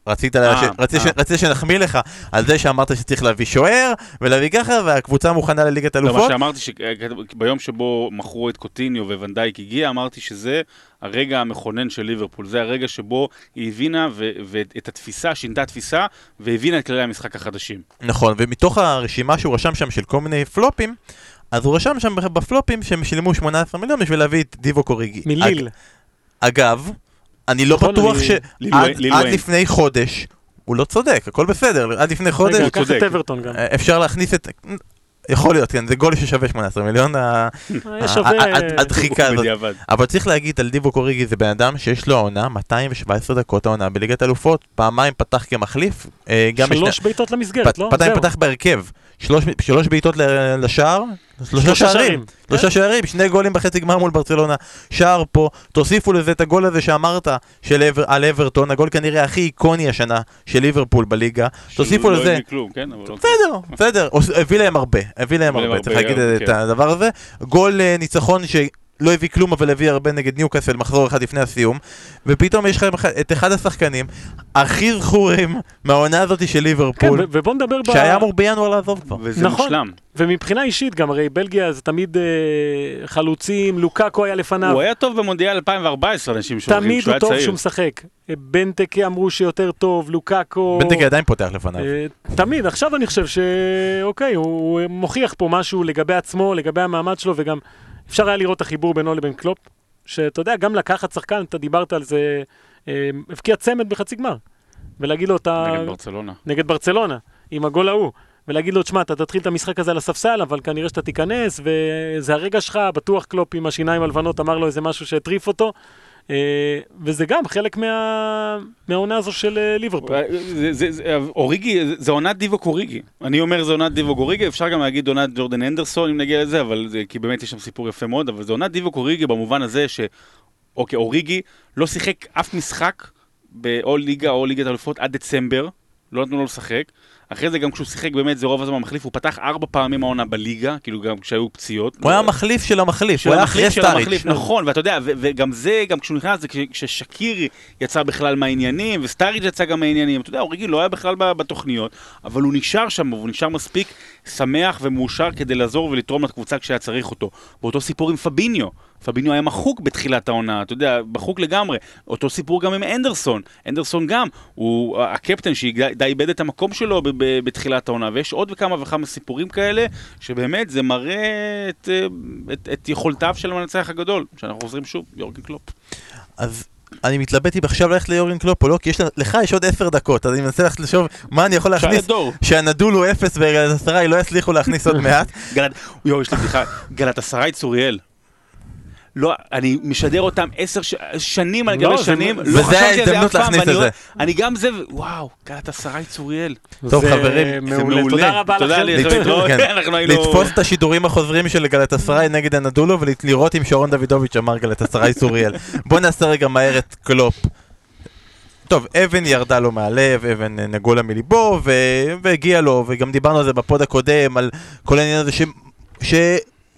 רצית, לה... אה, ש... רצית, ש... אה. רצית שנחמיא לך על זה שאמרת שצריך להביא שוער ולהביא ככה והקבוצה מוכנה לליגת לא, מה אלופות. שאמרתי, שביום שבו מכרו את קוטיניו וונדייק הגיע, אמרתי שזה הרגע המכונן של ליברפול. זה הרגע שבו היא הבינה ו- ואת התפיסה, שינתה תפיסה, והבינה את כללי המשחק החדשים. נכון, ומתוך הרשימה שהוא רשם שם של כל מיני פלופים, אז הוא רשם שם בפלופים שהם שילמו 18 מיליון בשביל להביא את דיבו קוריגי. מליל. אג- אגב, אני לא נכון, בטוח שעד עד ויין. לפני חודש, הוא לא צודק, הכל בסדר, עד לפני חודש רגע, קח. את אברטון גם. אה, אפשר להכניס את... יכול להיות, כן, זה גול ששווה 18 מיליון, ה- יש שווה... ה- ה- הדחיקה הזאת. אבל צריך להגיד על דיבו קוריגי זה בן אדם שיש לו העונה 217 דקות העונה בליגת אלופות, פעמיים פתח כמחליף, אה, שלוש בעיטות למסגרת, לא? פעמיים. פתח בהרכב, שלוש- שלוש בעיטות לשער, שלושה שערים. שלושה שערים, שני גולים בחצי גמר מול ברצלונה, שער פה, תוסיפו לזה את הגול הזה שאמרת של אבר- על אברטון, הגול כנראה הכי איקוני השנה של ליברפול בליגה, תוסיפו לא לזה, כלום, כן? אבל אוקיי. בסדר, בסדר, הביא להם הרבה, הביא להם הרבה, צריך להגיד את כן. הדבר הזה. גול אה, ניצחון לא הביא כלום אבל הביא הרבה נגד ניוקאסל מחזור אחד לפני הסיום ופתאום יש לך את אחד השחקנים הכי זכורים מהעונה הזאת של כן, ליברפול ו- ובוא נדבר. שהיה אמור בינואר לעזוב כבר. וזה נכון. מושלם. ומבחינה אישית גם, הרי בלגיה זה תמיד אה, חלוצים, לוקאקו היה לפניו. הוא היה טוב במונדיאל 2014, אנשים שוכחים, תמיד כשהוא הוא היה טוב צעיר. שהוא משחק. אה, בנטקה אמרו שיותר טוב, לוקאקו... בנטגי עדיין פותח לפניו. אה, תמיד, עכשיו אני חושב שאוקיי, הוא הוא מוכיח פה משהו לגבי עצמו, לגבי המעמד שלו, וגם אפשר היה לראות את החיבור בינו לבין קלופ, שאתה יודע, גם לקחת שחקן, אתה דיברת על זה, אה, הבקיע צמד בחצי גמר, ולהגיד לו, אתה... נגד ברצלונה. נגד ברצלונה, עם הגול ההוא. ולהגיד לו, תשמע, אתה תתחיל את המשחק הזה על הספסל, אבל כנראה שאתה תיכנס, וזה הרגע שלך, בטוח קלופ עם השיניים הלבנות אמר לו איזה משהו שהטריף אותו. אה, וזה גם חלק מה... מהעונה הזו של אה, ליברפול. זה- זה- זה- אוריגי, זה- עונת דיווק אוריגי. אני אומר זה עונת דיבוק אוריגי, אפשר גם להגיד עונת ג'ורדן הנדרסון אם נגיע לזה, אבל כי באמת יש שם סיפור יפה מאוד, אבל זה עונת דיבוק אוריגי במובן הזה ש... אוקיי, אוריגי לא שיחק אף משחק באו ליגה או ליגת אלופות עד דצמבר, לא נתנו לו לשחק. אחרי זה גם כשהוא שיחק באמת זה רוב הזמן מחליף, הוא פתח ארבע פעמים העונה בליגה, כאילו גם כשהיו פציעות. הוא היה המחליף של המחליף, הוא היה אחרי המחליף סטאריץ'. המחליף, נכון, ואתה יודע, וגם זה, גם כשהוא נכנס, זה כש- כששקירי יצא בכלל מהעניינים, וסטאריץ' יצא גם מהעניינים, אתה יודע, אוריגי לא היה בכלל בתוכניות, אבל הוא נשאר שם, והוא נשאר מספיק שמח ומאושר כדי לעזור ולתרום לקבוצה כשהיה צריך אותו. ואותו סיפור עם פביניו, פביניו היה מחוק בתחילת העונה, אתה יודע, מחוק לגמרי. אותו סיפור גם עם אנדרסון, אנדרסון גם, הוא הקפטן שדי איבד את המקום שלו ב- ב- בתחילת העונה, ויש עוד וכמה וכמה סיפורים כאלה, שבאמת זה מראה את, אה, את, את יכולתיו של המנצח הגדול, שאנחנו חוזרים שוב, יורגן קלופ. אז אני מתלבט אם עכשיו ללכת ליורין קלופ או לא, כי יש לה- לך יש עוד עשר דקות, אז אני מנסה ללכת לחשוב מה אני יכול להכניס. שהנדול הוא אפס וגלעשרה לא יצליחו להכניס עוד מעט. גלת, יואו, יש לי בדיחה, גלת עשרה צוריאל. לא, אני משדר אותם עשר ש... שנים על לא, גבי שנים, וזה לא חשבתי על זה ההזדמנות אף פעם, להכניס ואני את רואה- זה. אני גם זה, וואו, גלת עשרה צוריאל. טוב, זה חברים, זה מעולה. תודה רבה תודה לכם. כן. לתפוס את השידורים החוזרים של גלטסראי נגד הנדולו ולראות אם שרון דוידוביץ' אמר גלטסראי סוריאל. בוא נעשה רגע מהר את קלופ. טוב, אבן ירדה לו מהלב, אבן אה, נגעו לה מליבו, ו- והגיע לו, וגם דיברנו על זה בפוד הקודם, על כל העניין הזה ש...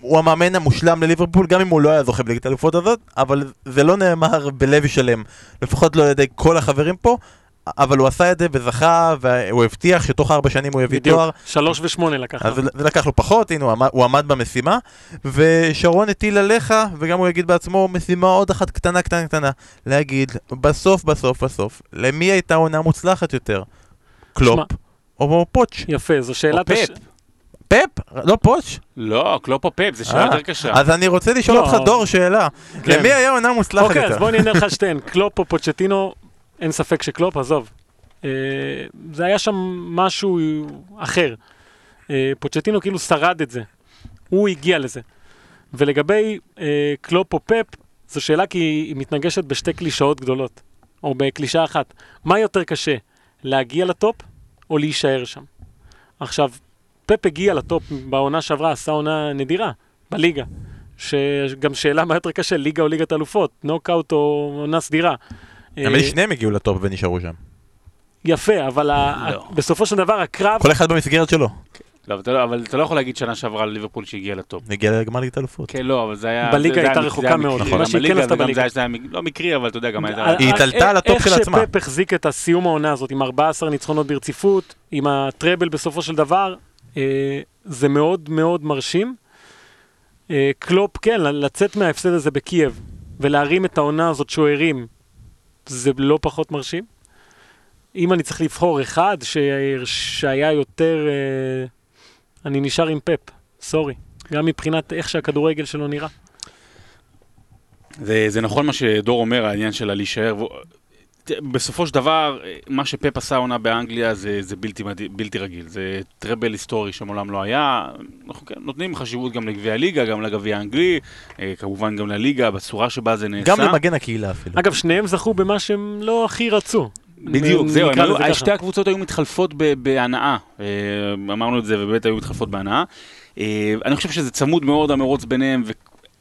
שהוא המאמן המושלם לליברפול, גם אם הוא לא היה זוכה בליגת האלופות הזאת, אבל זה לא נאמר בלב שלם, לפחות לא על ידי כל החברים פה, אבל הוא עשה את זה וזכה, והוא הבטיח שתוך ארבע שנים הוא יביא בדיוק, תואר, שלוש ושמונה לקח. אז. זה לקח לו פחות, הנה הוא עמד, הוא עמד במשימה, ושרון הטיל עליך, וגם הוא יגיד בעצמו, משימה עוד אחת קטנה קטנה קטנה, להגיד, בסוף בסוף בסוף, למי הייתה עונה מוצלחת יותר? קלופ שמע. או פוצ'? יפה, זו שאלת... או הש-. פפ? לא פוצ'? לא, קלופ או פפ, זו שאלה אה, יותר קשה. אז אני רוצה לשאול לא. אותך דור שאלה, כן. למי היה עונה מוצלחת אוקיי, אז יותר? בוא אני אענה לך שתיהן. קלופ או פוצ'טינו, אין ספק שקלופ, עזוב. אה, זה היה שם משהו אחר. אה, פוצ'טינו כאילו שרד את זה. הוא הגיע לזה. ולגבי קלופ או פפ, זו שאלה כי היא מתנגשת בשתי קלישאות גדולות, או בקלישאה אחת. מה יותר קשה, להגיע ל top או להישאר שם? עכשיו, פפ הגיע ל top בעונה שעברה, עשה עונה נדירה בליגה. שגם שאלה מה יותר קשה, ליגה או ליגת אלופות, נוקאוט או עונה סדירה. האמת אה, היא שניהם הגיעו ל top ונשארו שם. יפה, אבל לא. בסופו של דבר הקרב, כל אחד במסגרת שלו. לא, אבל אתה לא- לא יכול להגיד שנה שעברה על ליברפול שהגיעה לטופ. הגיע לגמר ליגת אלופות. כן, לא, אבל זה היה... בליגה הייתה רחוקה מאוד. מה גם שהיא כן בליגה עשתה בליגה. זה היה לא מקרי, אבל אתה יודע, גם הייתה... היא התעלתה על ה top של עצמה. איך שפפ החזיק את הסיום העונה הזאת עם 14 ניצחונות ברציפות, עם ה treble בסופו של דבר, אה, זה מאוד מאוד מרשים. אה, קלופ, כן, לצאת מההפסד הזה בקייב ולהרים את העונה הזאת שהוא הרים, זה לא פחות מרשים. אם אני צריך לבחור אחד. שהיה יותר, אה, אני נשאר עם פפ, sorry. גם מבחינת איך שהכדורגל שלו נראה. זה, זה נכון מה שדור אומר, העניין של הלהישאר. בסופו של דבר, מה שפפ עשה עונה באנגליה זה, זה בלתי, בלתי רגיל. זה טראבל היסטורי שמעולם לא היה. אנחנו כן, נותנים חשיבות גם לגביע הליגה, גם לגביע האנגלי, אה, כמובן גם לליגה, בצורה שבה זה נעשה. גם למגן הקהילה אפילו. אגב, שניהם זכו במה שהם לא הכי רצו. בדיוק, זהו, היו, לזה ככה. שתי הקבוצות היו מתחלפות בהנאה. אה, אמרנו את זה, ובאמת היו מתחלפות בהנאה. אה, אני חושב שזה צמוד מאוד המרוץ ביניהם,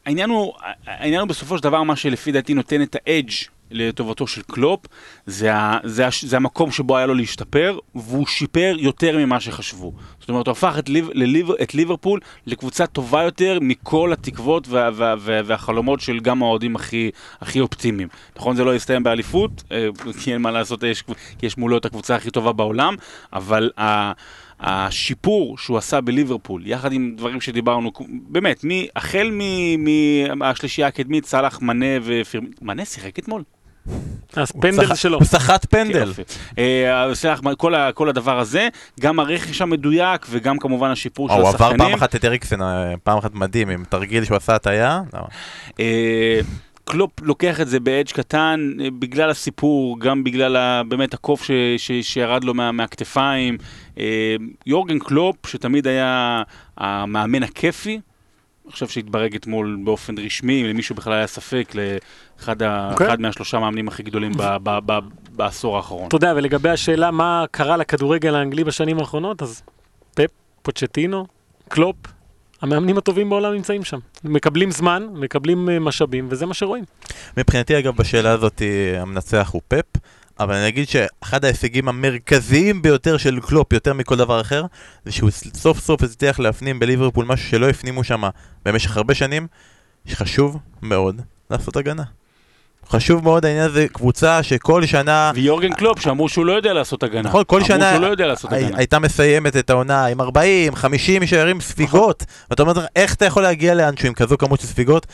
והעניין הוא, העניין הוא בסופו של דבר מה שלפי דעתי נותן את האדג' לטובתו של קלופ, זה, ה, זה, ה, זה המקום שבו היה לו להשתפר, והוא שיפר יותר ממה שחשבו. זאת אומרת, הוא הפך את, ליב, לליב, את ליברפול לקבוצה טובה יותר מכל התקוות וה, וה, וה, והחלומות של גם האוהדים הכי, הכי אופטימיים. נכון, זה לא יסתיים באליפות, אה, כי אין מה לעשות, יש, יש מולו את הקבוצה הכי טובה בעולם, אבל ה... השיפור שהוא עשה בליברפול, יחד עם דברים שדיברנו, באמת, מי, החל מהשלישייה הקדמית, סאלח, מנה ופירמין, מנה שיחק אתמול. אז פנדל שלו. הוא סחט פנדל. אה, כל הדבר הזה, גם הרכש המדויק וגם כמובן השיפור של הוא השחקנים. עבר פעם אחת את אריקסן, אה, פעם אחת מדהים, עם תרגיל שהוא עשה הטעיה. לא. אה, קלופ לוקח את זה באדג' קטן בגלל הסיפור, גם בגלל ה, באמת הקוף ש, ש, שירד לו מה, מהכתפיים. יורגן קלופ, שתמיד היה המאמן הכיפי, אני חושב שהתברג אתמול באופן רשמי, אם למישהו בכלל היה ספק, לאחד ה... okay. אוקיי. מהשלושה מאמנים הכי גדולים ב... ב... ב... בעשור האחרון. אתה יודע, ולגבי השאלה מה קרה לכדורגל האנגלי בשנים האחרונות, אז פפ, פוצ'טינו, קלופ, המאמנים הטובים בעולם נמצאים שם. מקבלים זמן, מקבלים אה, משאבים, וזה מה שרואים. מבחינתי, אגב, בשאלה הזאת המנצח הוא פפ. אבל אני אגיד שאחד ההישגים המרכזיים ביותר של קלופ, יותר מכל דבר אחר, זה שהוא סוף סוף הצליח להפנים בליברפול משהו שלא הפנימו שם במשך הרבה שנים, שחשוב מאוד לעשות הגנה. חשוב מאוד העניין הזה, קבוצה שכל שנה... ויורגן קלופ שאמרו שהוא לא יודע לעשות הגנה. נכון, כל שנה... לא לעשות הגנה. הייתה מסיימת את העונה עם 40, 50 שערים ספיגות. ואתה אומר, איך אתה יכול להגיע לאנשהו עם כזו כמות של ספיגות?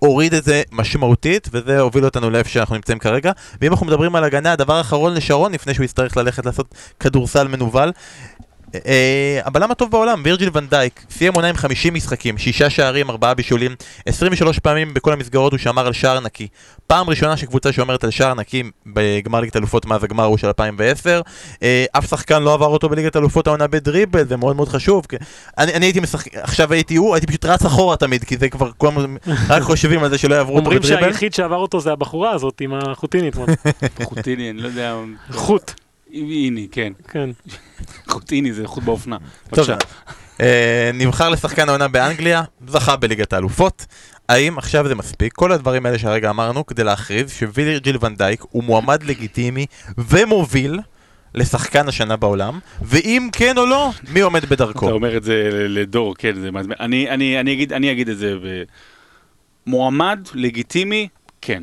הוריד את זה משמעותית, וזה הוביל אותנו לאיפה שאנחנו נמצאים כרגע. ואם אנחנו מדברים על הגנה, הדבר האחרון לשרון, לפני שהוא יצטרך ללכת לעשות כדורסל מנוול, הבלם הטוב בעולם, וירג'יל ונדייק, סיים עונה עם 50 משחקים, 6 שערים, 4 בישולים, 23 פעמים בכל המסגרות הוא שמר על שער נקי. פעם ראשונה שקבוצה שומרת על שער נקי בגמר ליגת אלופות מאז הגמר הוא של 2010. אה, אף שחקן לא עבר אותו בליגת אלופות העונה בדריבל, זה מאוד מאוד חשוב. אני, אני הייתי משחק, עכשיו הייתי הוא, הייתי פשוט רץ אחורה תמיד, כי זה כבר כולם רק חושבים על זה שלא יעברו אותו בדריבל. אומרים שהיחיד שעבר אותו זה הבחורה הזאת עם החוטינית. חוטיני, אני לא יודע. חוט. איני, כן. כן. חוט איני זה חוט באופנה. בבקשה. אה, נבחר לשחקן העונה באנגליה, זכה בליגת האלופות. האם עכשיו זה מספיק, כל הדברים האלה שהרגע אמרנו, כדי להכריז שווירג'יל ונדייק הוא מועמד לגיטימי ומוביל לשחקן השנה בעולם, ואם כן או לא, מי עומד בדרכו? אתה אומר את זה לדור, כן, זה מעצבן. אני, אני, אני, אגיד, אני אגיד את זה, ב... מועמד לגיטימי, כן.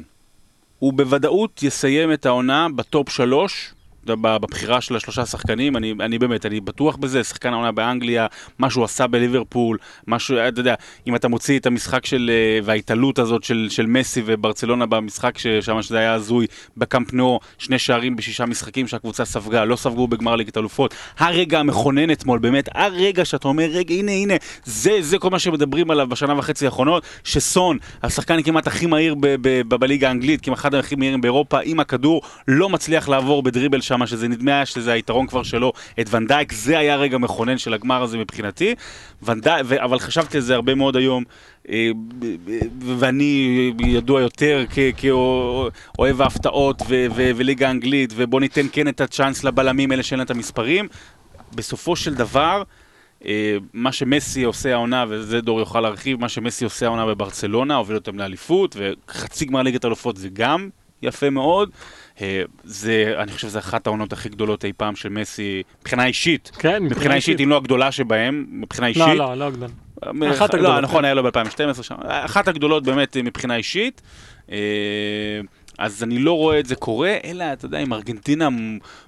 הוא בוודאות יסיים את העונה בטופ שלוש בבחירה של השלושה שחקנים, אני, אני באמת, אני בטוח בזה, שחקן העונה באנגליה, מה שהוא עשה בליברפול, משהו, אתה יודע, אם אתה מוציא את המשחק של, אה, וההתעלות הזאת של, של מסי וברצלונה במשחק ששם שזה היה הזוי, בקמפ נו, שני שערים בשישה משחקים שהקבוצה ספגה, לא ספגו בגמר ליגת אלופות, הרגע המכונן אתמול, באמת, הרגע שאתה אומר, רגע, הנה, הנה, זה, זה כל מה שמדברים עליו בשנה וחצי האחרונות, שסון, השחקן כמעט הכי מהיר בליגה האנגלית, כמעט אחד הכי מהירים באירופה, עם הכדור, לא מצליח לעבור בדריבל שם שם, שזה נדמה שזה היתרון כבר שלו, את ונדייק, זה היה רגע מכונן של הגמר הזה מבחינתי, ונדייק, ו- אבל חשבתי על זה הרבה מאוד היום, אה, ואני ידוע יותר כאוהב ההפתעות ו- ו- וליגה האנגלית, ובוא ניתן כן את הצ'אנס לבלמים האלה שאין את המספרים. בסופו של דבר, אה, מה שמסי עושה העונה, וזה דור יוכל להרחיב, מה שמסי עושה העונה בברצלונה, הוביל אותם לאליפות, וחצי גמר ליגת אלופות זה גם יפה מאוד. אה, זה, אני חושב שזו אחת העונות הכי גדולות אי פעם של מסי, מבחינה אישית. כן, מבחינה אישית, אם לא הגדולה שבהם, מבחינה אישית. לא, לא, לא הגדולה. אה, אחת הגדולות. לא, נכון, היה לו ב-2012 שם. אחת הגדולות באמת מבחינה אישית. אה, אז אני לא רואה את זה קורה, אלא, אתה יודע, אם ארגנטינה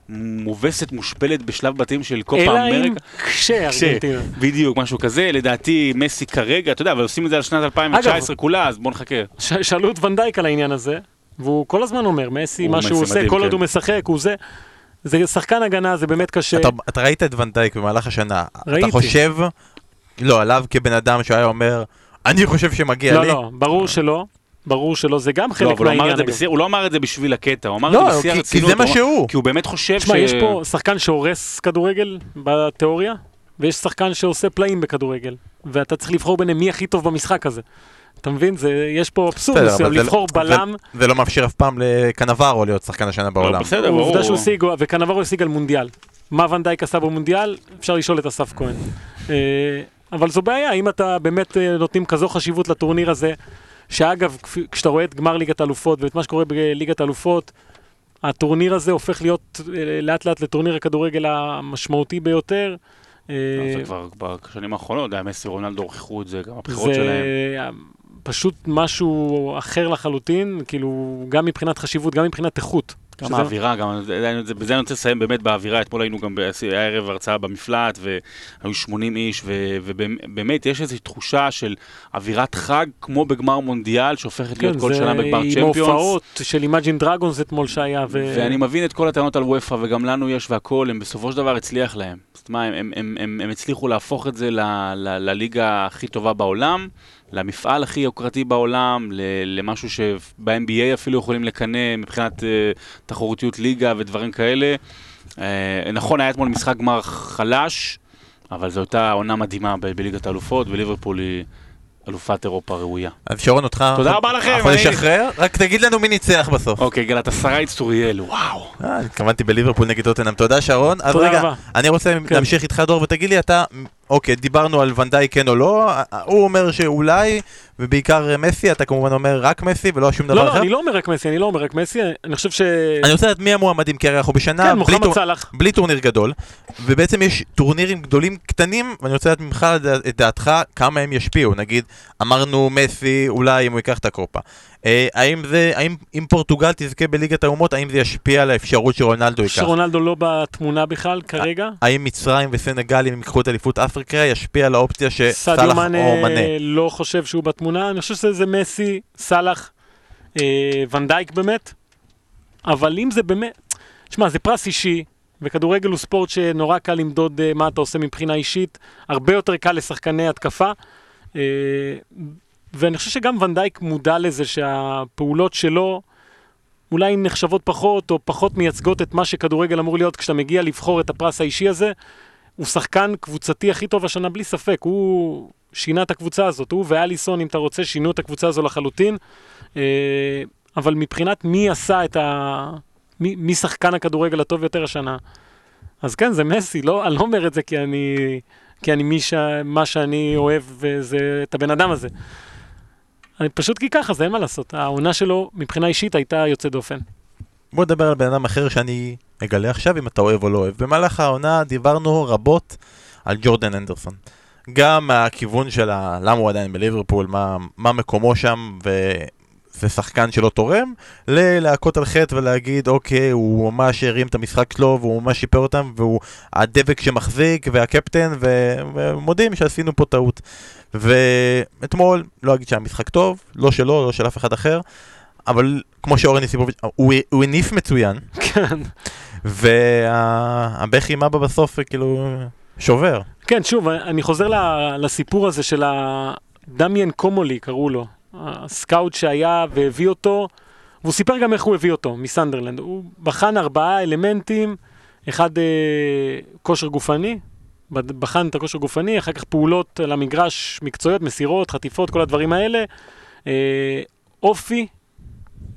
מובסת, מושפלת בשלב בתים של קופה אמריקה. אלא אם כשארגנטינה. בדיוק, משהו כזה. לדעתי, מסי כרגע, אתה יודע, אבל עושים את זה על שנת 2019 כולה, אז בוא נחכה. שאלו את ונדייק על העניין הזה, והוא כל הזמן אומר, מסי, מה שהוא עושה, כל עוד כן. הוא משחק, הוא זה. זה שחקן הגנה, זה באמת קשה. אתה, אתה ראית את ונדייק במהלך השנה. ראיתי. אתה חושב, לא, עליו כבן אדם שהיה אומר, אני חושב שמגיע לא, לי. לא, לא, ברור שלא. ברור שלא, זה גם חלק לא, מהעניין. לא הוא לא אמר את זה בשביל הקטע, הוא אמר לא, את זה בשיא הרצינות. כי זה מה שהוא. כי הוא באמת חושב שמה, ש... יש פה שחקן שהורס כדורגל בתיאוריה, ויש שחקן שעושה פלאים בכדורגל. ואתה צריך לבחור ביניהם מי הכי טוב במשחק הזה. אתה מבין? זה, יש פה אבסורד מסוים, לבחור לא- בלם. זה, זה לא מאפשר אף פעם לקנברו להיות שחקן השנה בעולם. לא, בסדר, ברור. עובדה שהוא השיג, וקנברו השיג על מונדיאל. מה ונדייק עשה במונדיאל? אפשר לשאול את אסף כהן. אה, אבל זו בעיה, אם אתה באמת אה, נותנים כזו חשיבות לטורניר הזה, שאגב, כשאתה רואה את גמר ליגת האלופות ואת מה שקורה בליגת האלופות, הטורניר הזה הופך להיות אה, לאט לאט לטורניר הכדורגל המשמעותי ביותר. זה כבר בשנים האחרונות, היה מסי רונלדו הוכיחו את זה, גם הבחירות שלהם. פשוט משהו אחר לחלוטין, כאילו, גם מבחינת חשיבות, גם מבחינת איכות. גם שזה- האווירה, גם, זה- זה- בזה אני רוצה לסיים באמת באווירה, אתמול היינו גם, היה ערב הרצאה במפלט, והיו 80 איש, ו- ובאמת יש איזושהי תחושה של אווירת חג, כמו בגמר מונדיאל, שהופכת להיות כל שנה בגמר כן, עם צ'מפיונס. הופעות של אימג'ין דרגונס אתמול שהיה, ו... ואני מבין את כל הטענות על אופ"א, וגם לנו יש והכול, הם בסופו של דבר הצליח להם. זאת אומרת, הם, הם, הם, הם הצליחו להפוך את זה לליגה הכי טובה בעולם, למפעל הכי יוקרתי בעולם, ל, למשהו שב-NBA אפילו יכולים לקנא מבחינת uh, תחרותיות ליגה ודברים כאלה. Uh, נכון, היה אתמול משחק גמר חלש, אבל זו הייתה עונה מדהימה ב- בליגת האלופות, וליברפול היא אלופת אירופה ראויה. אז שרון אותך, תודה רבה לכם, אנחנו אני- נשחרר, רק תגיד לנו מי ניצח בסוף. אוקיי, גלת עשרה צוריאל, וואו. אה, התכוונתי בליברפול נגד טוטנאם, תודה שרון. אז תודה רגע, רבה. אני רוצה כן. להמשיך איתך דור ותגיד לי אתה, אוקיי, דיברנו על ונדאי כן או לא, הוא אומר שאולי, ובעיקר מסי, אתה כמובן אומר רק מסי ולא שום דבר לא, אחר. לא, אני לא אומר רק מסי, אני לא אומר רק מסי, אני חושב ש... אני רוצה לדעת מי המועמדים, כי הרי אנחנו בשנה כן, בלי טור-. בלי טורניר גדול, ובעצם יש טורנירים גדולים קטנים, ואני רוצה לדעת ממך את דעתך כמה הם ישפיעו. נגיד, אמרנו מסי, אולי אם הוא ייקח את הקופה. אה, האם זה, האם אם פורטוגל תזכה בליגת האומות, האם זה ישפיע על האפשרות שרונלדו ייקח? שרונלדו לא בתמונה בכלל כרגע. האם מצרים וסנגל, אם ייקחו את אליפות אפריקה, ישפיע על האופציה שסאלח או מנה? לא חושב שהוא בתמונה, אני חושב שזה מסי, סאלח, אה, ונדייק באמת, אבל אם זה באמת, שמע, זה פרס אישי, וכדורגל הוא ספורט שנורא קל למדוד אה, מה אתה עושה מבחינה אישית, הרבה יותר קל לשחקני התקפה, אה, ואני חושב שגם ונדייק מודע לזה שהפעולות שלו אולי נחשבות פחות, או פחות מייצגות את מה שכדורגל אמור להיות כשאתה מגיע לבחור את הפרס האישי הזה. הוא שחקן קבוצתי הכי טוב השנה בלי ספק, הוא שינה את הקבוצה הזאת, הוא ואליסון אם אתה רוצה שינו את הקבוצה הזו לחלוטין, אה, אבל מבחינת מי עשה את ה... מי, מי שחקן הכדורגל הטוב יותר השנה, אז כן זה מסי, לא, אני לא אומר את זה כי אני, כי אני מי ש... מה שאני אוהב וזה את הבן אדם הזה. אני פשוט כי ככה, זה אין מה לעשות, העונה שלו מבחינה אישית הייתה יוצאת דופן. בוא נדבר על בן אדם אחר שאני אגלה עכשיו אם אתה אוהב או לא אוהב. במהלך העונה דיברנו רבות על ג'ורדן אנדרסון. גם מהכיוון של. למה הוא עדיין בליברפול, מה, מה מקומו שם, וזה שחקן שלא תורם, ללהכות על חטא ולהגיד אוקיי, הוא ממש הרים את המשחק שלו, והוא ממש שיפר אותם, והוא הדבק שמחזיק, והקפטן. ומודים שעשינו פה טעות. ואתמול, לא אגיד שהיה משחק טוב, לא שלו, לא של אף אחד אחר, אבל כמו שאורן יסיבוביץ', הוא, הוא הניף מצוין, כן. והבכי עם אבא בסוף כאילו שובר. כן, שוב, אני חוזר לסיפור הזה של הדמיין קומולי, קראו לו. הסקאוט שהיה והביא אותו, והוא סיפר גם איך הוא הביא אותו, מסנדרלנד. הוא בחן ארבעה אלמנטים, אחד אה, כושר גופני, בחן את הכושר גופני, אחר כך פעולות על המגרש, מקצועיות, מסירות, חטיפות, כל הדברים האלה. אה, אופי,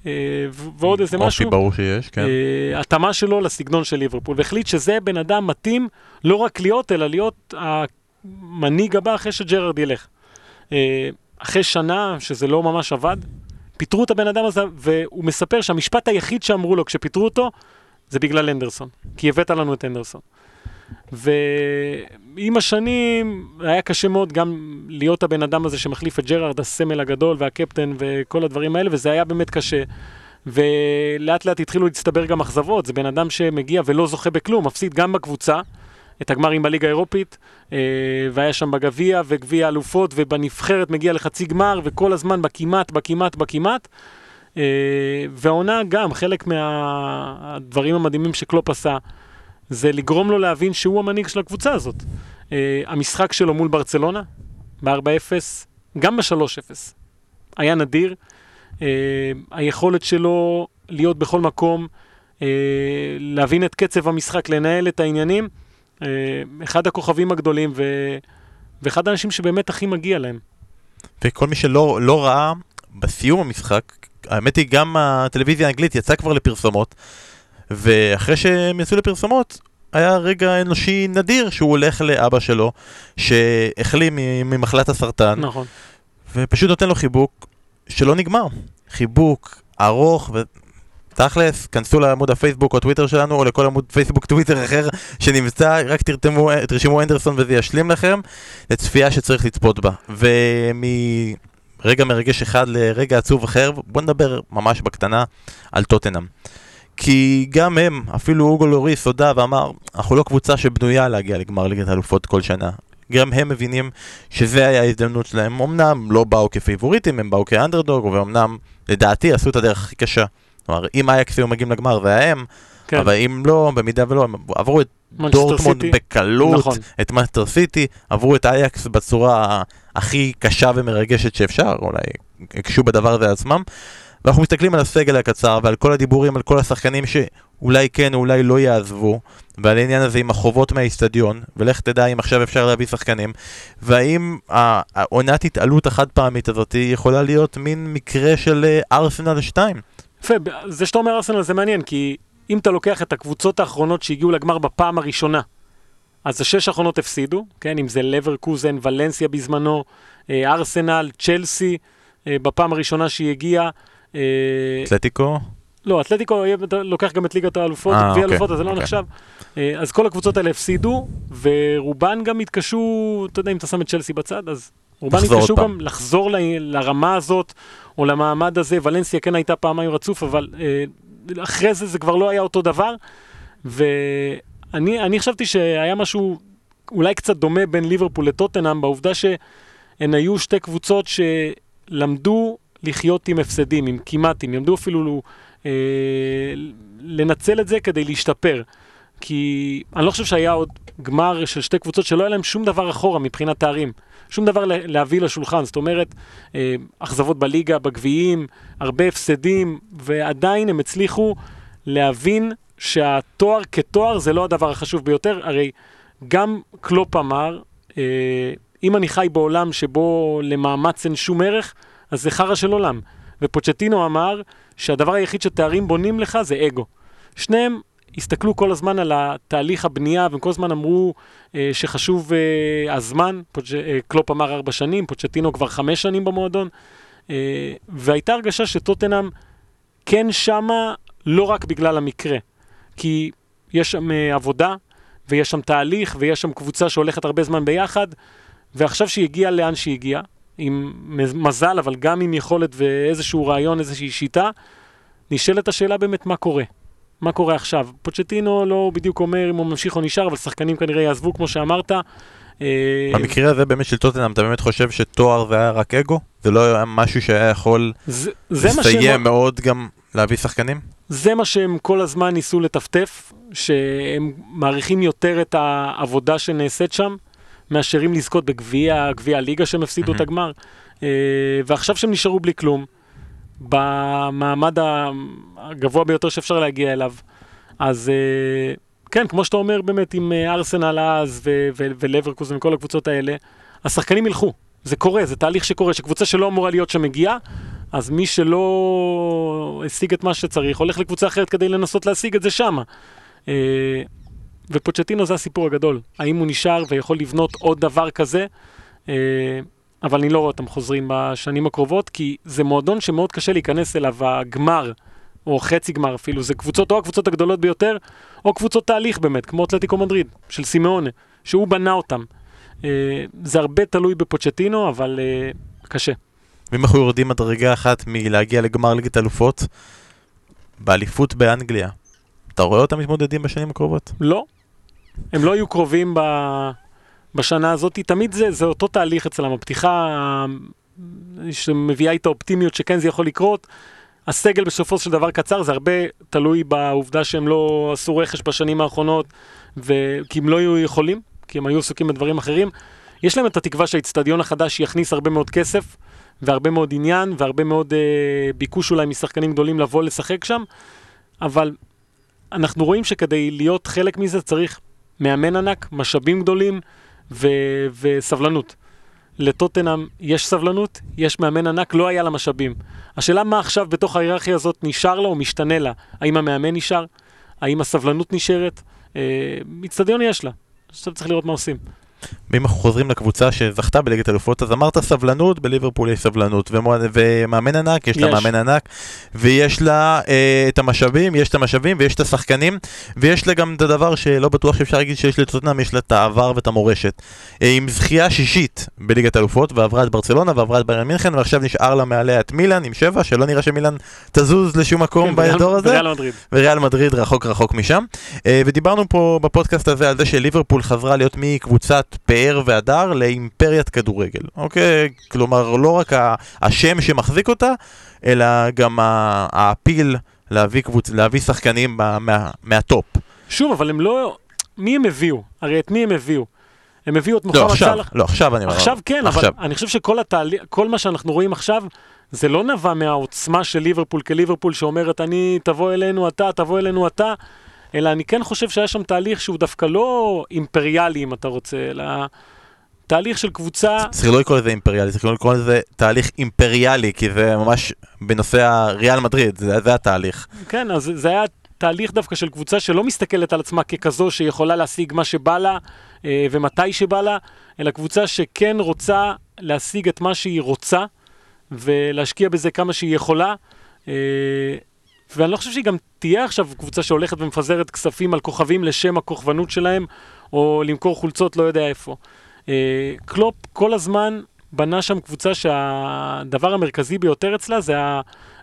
אה, ועוד איזה משהו. אופי ברור שיש, כן. אה, התאמה שלו לסגנון של ליברפול, והחליט שזה בן אדם מתאים לא רק להיות, אלא להיות המנהיג הבא אחרי שג'רארד ילך. אה, אחרי שנה שזה לא ממש עבד, פיטרו את הבן אדם הזה, והוא מספר שהמשפט היחיד שאמרו לו כשפיטרו אותו, זה בגלל אנדרסון, כי הבאת לנו את אנדרסון. ועם השנים היה קשה מאוד גם להיות הבן אדם הזה שמחליף את ג'רארד, הסמל הגדול והקפטן וכל הדברים האלה, וזה היה באמת קשה. ולאט לאט התחילו להצטבר גם אכזבות, זה בן אדם שמגיע ולא זוכה בכלום, מפסיד גם בקבוצה, את הגמרים בליגה האירופית, אה, והיה שם בגביע וגביע אלופות, ובנבחרת מגיע לחצי גמר, וכל הזמן בכמעט, בכמעט, בכמעט. אה, והעונה גם, חלק מהדברים המדהימים שקלופ עשה, זה לגרום לו להבין שהוא המנהיג של הקבוצה הזאת. אה, המשחק שלו מול ברצלונה, ב-4-0, גם ב-3-0, היה נדיר. Uh, היכולת שלו להיות בכל מקום, uh, להבין את קצב המשחק, לנהל את העניינים, uh, אחד הכוכבים הגדולים ו... ואחד האנשים שבאמת הכי מגיע להם. וכל מי שלא לא ראה, בסיום המשחק, האמת היא גם הטלוויזיה האנגלית יצאה כבר לפרסומות, ואחרי שהם יצאו לפרסומות, היה רגע אנושי נדיר שהוא הולך לאבא שלו, שהחלים ממחלת הסרטן, נכון. ופשוט נותן לו חיבוק, שלא נגמר. חיבוק ארוך ו... תכלס, כנסו לעמוד הפייסבוק או טוויטר שלנו, או לכל עמוד פייסבוק טוויטר אחר שנמצא, רק תרתמו, תרשמו אנדרסון וזה ישלים לכם לצפייה שצריך לצפות בה. ומרגע מרגש אחד לרגע עצוב אחר, בואו נדבר ממש בקטנה על טוטנאם. כי גם הם, אפילו הוגו לוריס הודה ואמר, אנחנו לא קבוצה שבנויה להגיע לגמר ליגת האלופות כל שנה. גם הם מבינים שזה היה ההזדמנות שלהם. אמנם לא באו כפייבוריטים, הם באו כאנדרדוג, ואומנם לדעתי עשו את הדרך הכי קשה. כלומר, אם אייקס היו מגיעים לגמר זה היה הם, כן. אבל אם לא, במידה ולא, הם עברו את דורטמונד בקלות, נכון. את מנצ'סטר סיטי, עברו את אייקס בצורה הכי קשה ומרגשת שאפשר, אולי הקשו בדבר הזה עצמם. ואנחנו מסתכלים על הסגל הקצר ועל כל הדיבורים על כל השחקנים שאולי כן או אולי לא יעזבו ועל העניין הזה עם החובות מהאיצטדיון ולך תדע אם עכשיו אפשר להביא שחקנים והאם העונת התעלות החד פעמית הזאת יכולה להיות מין מקרה של אה, ארסנל 2. יפה, זה שאתה אומר ארסנל זה מעניין כי אם אתה לוקח את הקבוצות האחרונות שהגיעו לגמר בפעם הראשונה אז השש האחרונות הפסידו, כן, אם זה לברקוזן, ולנסיה בזמנו, אה, ארסנל, צ'לסי, אה, בפעם הראשונה שהיא הגיעה, אתלטיקו? לא, אתלטיקו לוקח גם את ליגת האלופות, אה, גביע האלופות, אז זה לא אוקיי. נחשב. אה, אז כל הקבוצות האלה הפסידו, ורובן גם התקשו, אתה יודע, אם אתה שם את צ'לסי בצד, אז רובן התקשו גם לחזור לרמה הזאת, או למעמד הזה. ולנסיה כן הייתה פעמיים רצוף, אבל אחרי זה זה כבר לא היה אותו דבר. ואני חשבתי שהיה משהו אולי קצת דומה בין ליברפול לטוטנאם, בעובדה שהן היו שתי קבוצות שלמדו לחיות עם הפסדים, עם כמעטים, ימדו אפילו אה, לנצל את זה כדי להשתפר. כי אני לא חושב שהיה עוד גמר של שתי קבוצות שלא היה להם שום דבר אחורה מבחינת תארים. שום דבר להביא לשולחן, זאת אומרת, אה, אכזבות בליגה, בגביעים, הרבה הפסדים, ועדיין הם הצליחו להבין שהתואר כתואר זה לא הדבר החשוב ביותר. הרי גם קלופ אמר, אה, אם אני חי בעולם שבו למאמץ אין שום ערך, אז זה חרא של עולם. ופוצ'טינו אמר שהדבר היחיד שתארים בונים לך זה אגו. שניהם הסתכלו כל הזמן על התהליך הבנייה, והם כל הזמן אמרו אה, שחשוב אה, הזמן, פוצ'... אה, קלופ אמר ארבע שנים, פוצ'טינו כבר חמש שנים במועדון, אה, והייתה הרגשה שטוטנאם כן שמה לא רק בגלל המקרה, כי יש שם אה, עבודה, ויש שם תהליך, ויש שם קבוצה שהולכת הרבה זמן ביחד, ועכשיו שהיא הגיעה לאן שהיא הגיעה, עם מזל, אבל גם עם יכולת ואיזשהו רעיון, איזושהי שיטה, נשאלת השאלה באמת מה קורה. מה קורה עכשיו? פוצ'טינו לא בדיוק אומר אם הוא ממשיך או נשאר, אבל שחקנים כנראה יעזבו, כמו שאמרת. אה, במקרה הזה באמת של טוטנאם, אתה באמת חושב שתואר זה היה רק אגו? זה לא היה משהו שהיה יכול לסייע מאוד גם להביא שחקנים? זה מה שהם כל הזמן ניסו לטפטף, שהם מעריכים יותר את העבודה שנעשית שם. מאשרים לזכות בגביע, גביע הליגה שהם הפסידו mm-hmm. את הגמר. אה, ועכשיו שהם נשארו בלי כלום, במעמד הגבוה ביותר שאפשר להגיע אליו. אז אה, כן, כמו שאתה אומר באמת עם אה, ארסנל אז ולברקוז וכל הקבוצות האלה, השחקנים ילכו. זה קורה, זה תהליך שקורה, שקבוצה שלא אמורה להיות שם מגיעה, אז מי שלא השיג את מה שצריך, הולך לקבוצה אחרת כדי לנסות להשיג את זה שמה. ופוצ'טינו זה הסיפור הגדול. האם הוא נשאר ויכול לבנות עוד דבר כזה? אה, אבל אני לא רואה אותם חוזרים בשנים הקרובות, כי זה מועדון שמאוד קשה להיכנס אליו, הגמר, או חצי גמר אפילו, זה קבוצות, או הקבוצות הגדולות ביותר, או קבוצות תהליך באמת, כמו אתלטיקו מדריד, של סימאונה, שהוא בנה אותם. אה, זה הרבה תלוי בפוצ'טינו, אבל אה, קשה. ואם אנחנו יורדים מדרגה אחת מלהגיע לגמר ליגת אלופות, באליפות באנגליה, אתה רואה אותם מתמודדים בשנים הקרובות? לא. הם לא היו קרובים ב... בשנה הזאת. תמיד זה, זה אותו תהליך אצלם, הפתיחה שמביאה איתה אופטימיות שכן זה יכול לקרות. הסגל בסופו של דבר קצר, זה הרבה תלוי בעובדה שהם לא עשו רכש בשנים האחרונות, ו... כי הם לא היו יכולים, כי הם היו עסוקים בדברים אחרים. יש להם את התקווה שהאיצטדיון החדש יכניס הרבה מאוד כסף, והרבה מאוד עניין, והרבה מאוד אה, ביקוש אולי משחקנים גדולים לבוא לשחק שם, אבל אנחנו רואים שכדי להיות חלק מזה צריך מאמן ענק, משאבים גדולים ו- וסבלנות. לטוטנאם יש סבלנות, יש מאמן ענק, לא היה לה משאבים. השאלה מה עכשיו בתוך ההיררכיה הזאת נשאר לה או משתנה לה? האם המאמן נשאר? האם הסבלנות נשארת? אה, איצטדיון יש לה. עכשיו צריך לראות מה עושים. ואם אנחנו חוזרים לקבוצה שזכתה בליגת אלופות, אז אמרת סבלנות, בליברפול יש סבלנות, ומאמן ענק, יש לה יש. מאמן ענק, ויש לה אה, את המשאבים, יש את המשאבים ויש את השחקנים, ויש לה גם את הדבר שלא בטוח שאפשר להגיד שיש לטוטנאם, יש לה את העבר ואת המורשת. אה, עם זכייה שישית בליגת אלופות, ועברה את ברצלונה ועברה את ביירן מינכן, ועכשיו נשאר לה מעליה את מילאן עם שבע, שלא נראה שמילאן תזוז לשום מקום כן, באזור הזה. בריאל מדריד. וריאל מדריד רחוק רחוק משם. אה, ודיברנו פה בפודקאסט הזה על זה שליברפול חזרה להיות מקבוצת פאר והדר לאימפריית כדורגל. אוקיי? כלומר, לא רק השם שמחזיק אותה, אלא גם הפיל להביא, קבוצ... להביא שחקנים מה... מה... מהטופ. שוב, אבל הם לא... מי הם הביאו? הרי את מי הם הביאו? הם הביאו את לא, מוחמד עכשיו, סאלח. לא, עכשיו אני אומר. עכשיו כן, עכשיו. אבל אני חושב שכל התהליך, כל מה שאנחנו רואים עכשיו, זה לא נבע מהעוצמה של ליברפול כליברפול שאומרת, אני, תבוא אלינו אתה, תבוא אלינו אתה, אלא אני כן חושב שהיה שם תהליך שהוא דווקא לא אימפריאלי, אם אתה רוצה, אלא תהליך של קבוצה... צריך לא לקרוא לזה אימפריאלי, צריך לקרוא לזה תהליך אימפריאלי, כי זה ממש בנושא הריאל מדריד, זה, זה התהליך. כן, אז זה היה תהליך דווקא של קבוצה שלא מסתכלת על עצמה ככזו שיכולה להשיג מה שבא לה אה, ומתי שבא לה, אלא קבוצה שכן רוצה להשיג את מה שהיא רוצה ולהשקיע בזה כמה שהיא יכולה. אה, ואני לא חושב שהיא גם תהיה עכשיו קבוצה שהולכת ומפזרת כספים על כוכבים לשם הכוכבנות שלהם, או למכור חולצות לא יודע איפה. אה, קלופ כל הזמן בנה שם קבוצה שהדבר המרכזי ביותר אצלה זה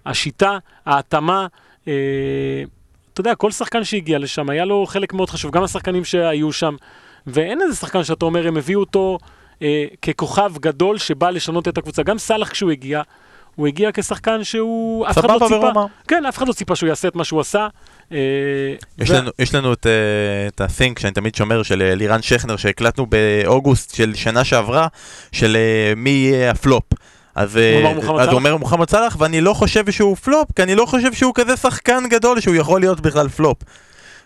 השיטה, ההתאמה. אה, אתה יודע, כל שחקן שהגיע לשם היה לו חלק מאוד חשוב, גם השחקנים שהיו שם, ואין איזה שחקן שאתה אומר, הם הביאו אותו אה, ככוכב גדול שבא לשנות את הקבוצה. גם סאלח כשהוא הגיע, הוא הגיע כשחקן שהוא... אף אחד לא סבבה ציפה, ברמה. כן, אף אחד לא ציפה שהוא יעשה את מה שהוא עשה. אה, יש, ו- לנו, יש לנו את, אה, את ה-thing שאני תמיד שומר של אה, לירן שכנר שהקלטנו באוגוסט של שנה שעברה של מי יהיה הפלופ. אז? הוא אומר מוחמד סלאח ואני לא חושב שהוא פלופ כי אני לא חושב שהוא כזה שחקן גדול שהוא יכול להיות בכלל פלופ.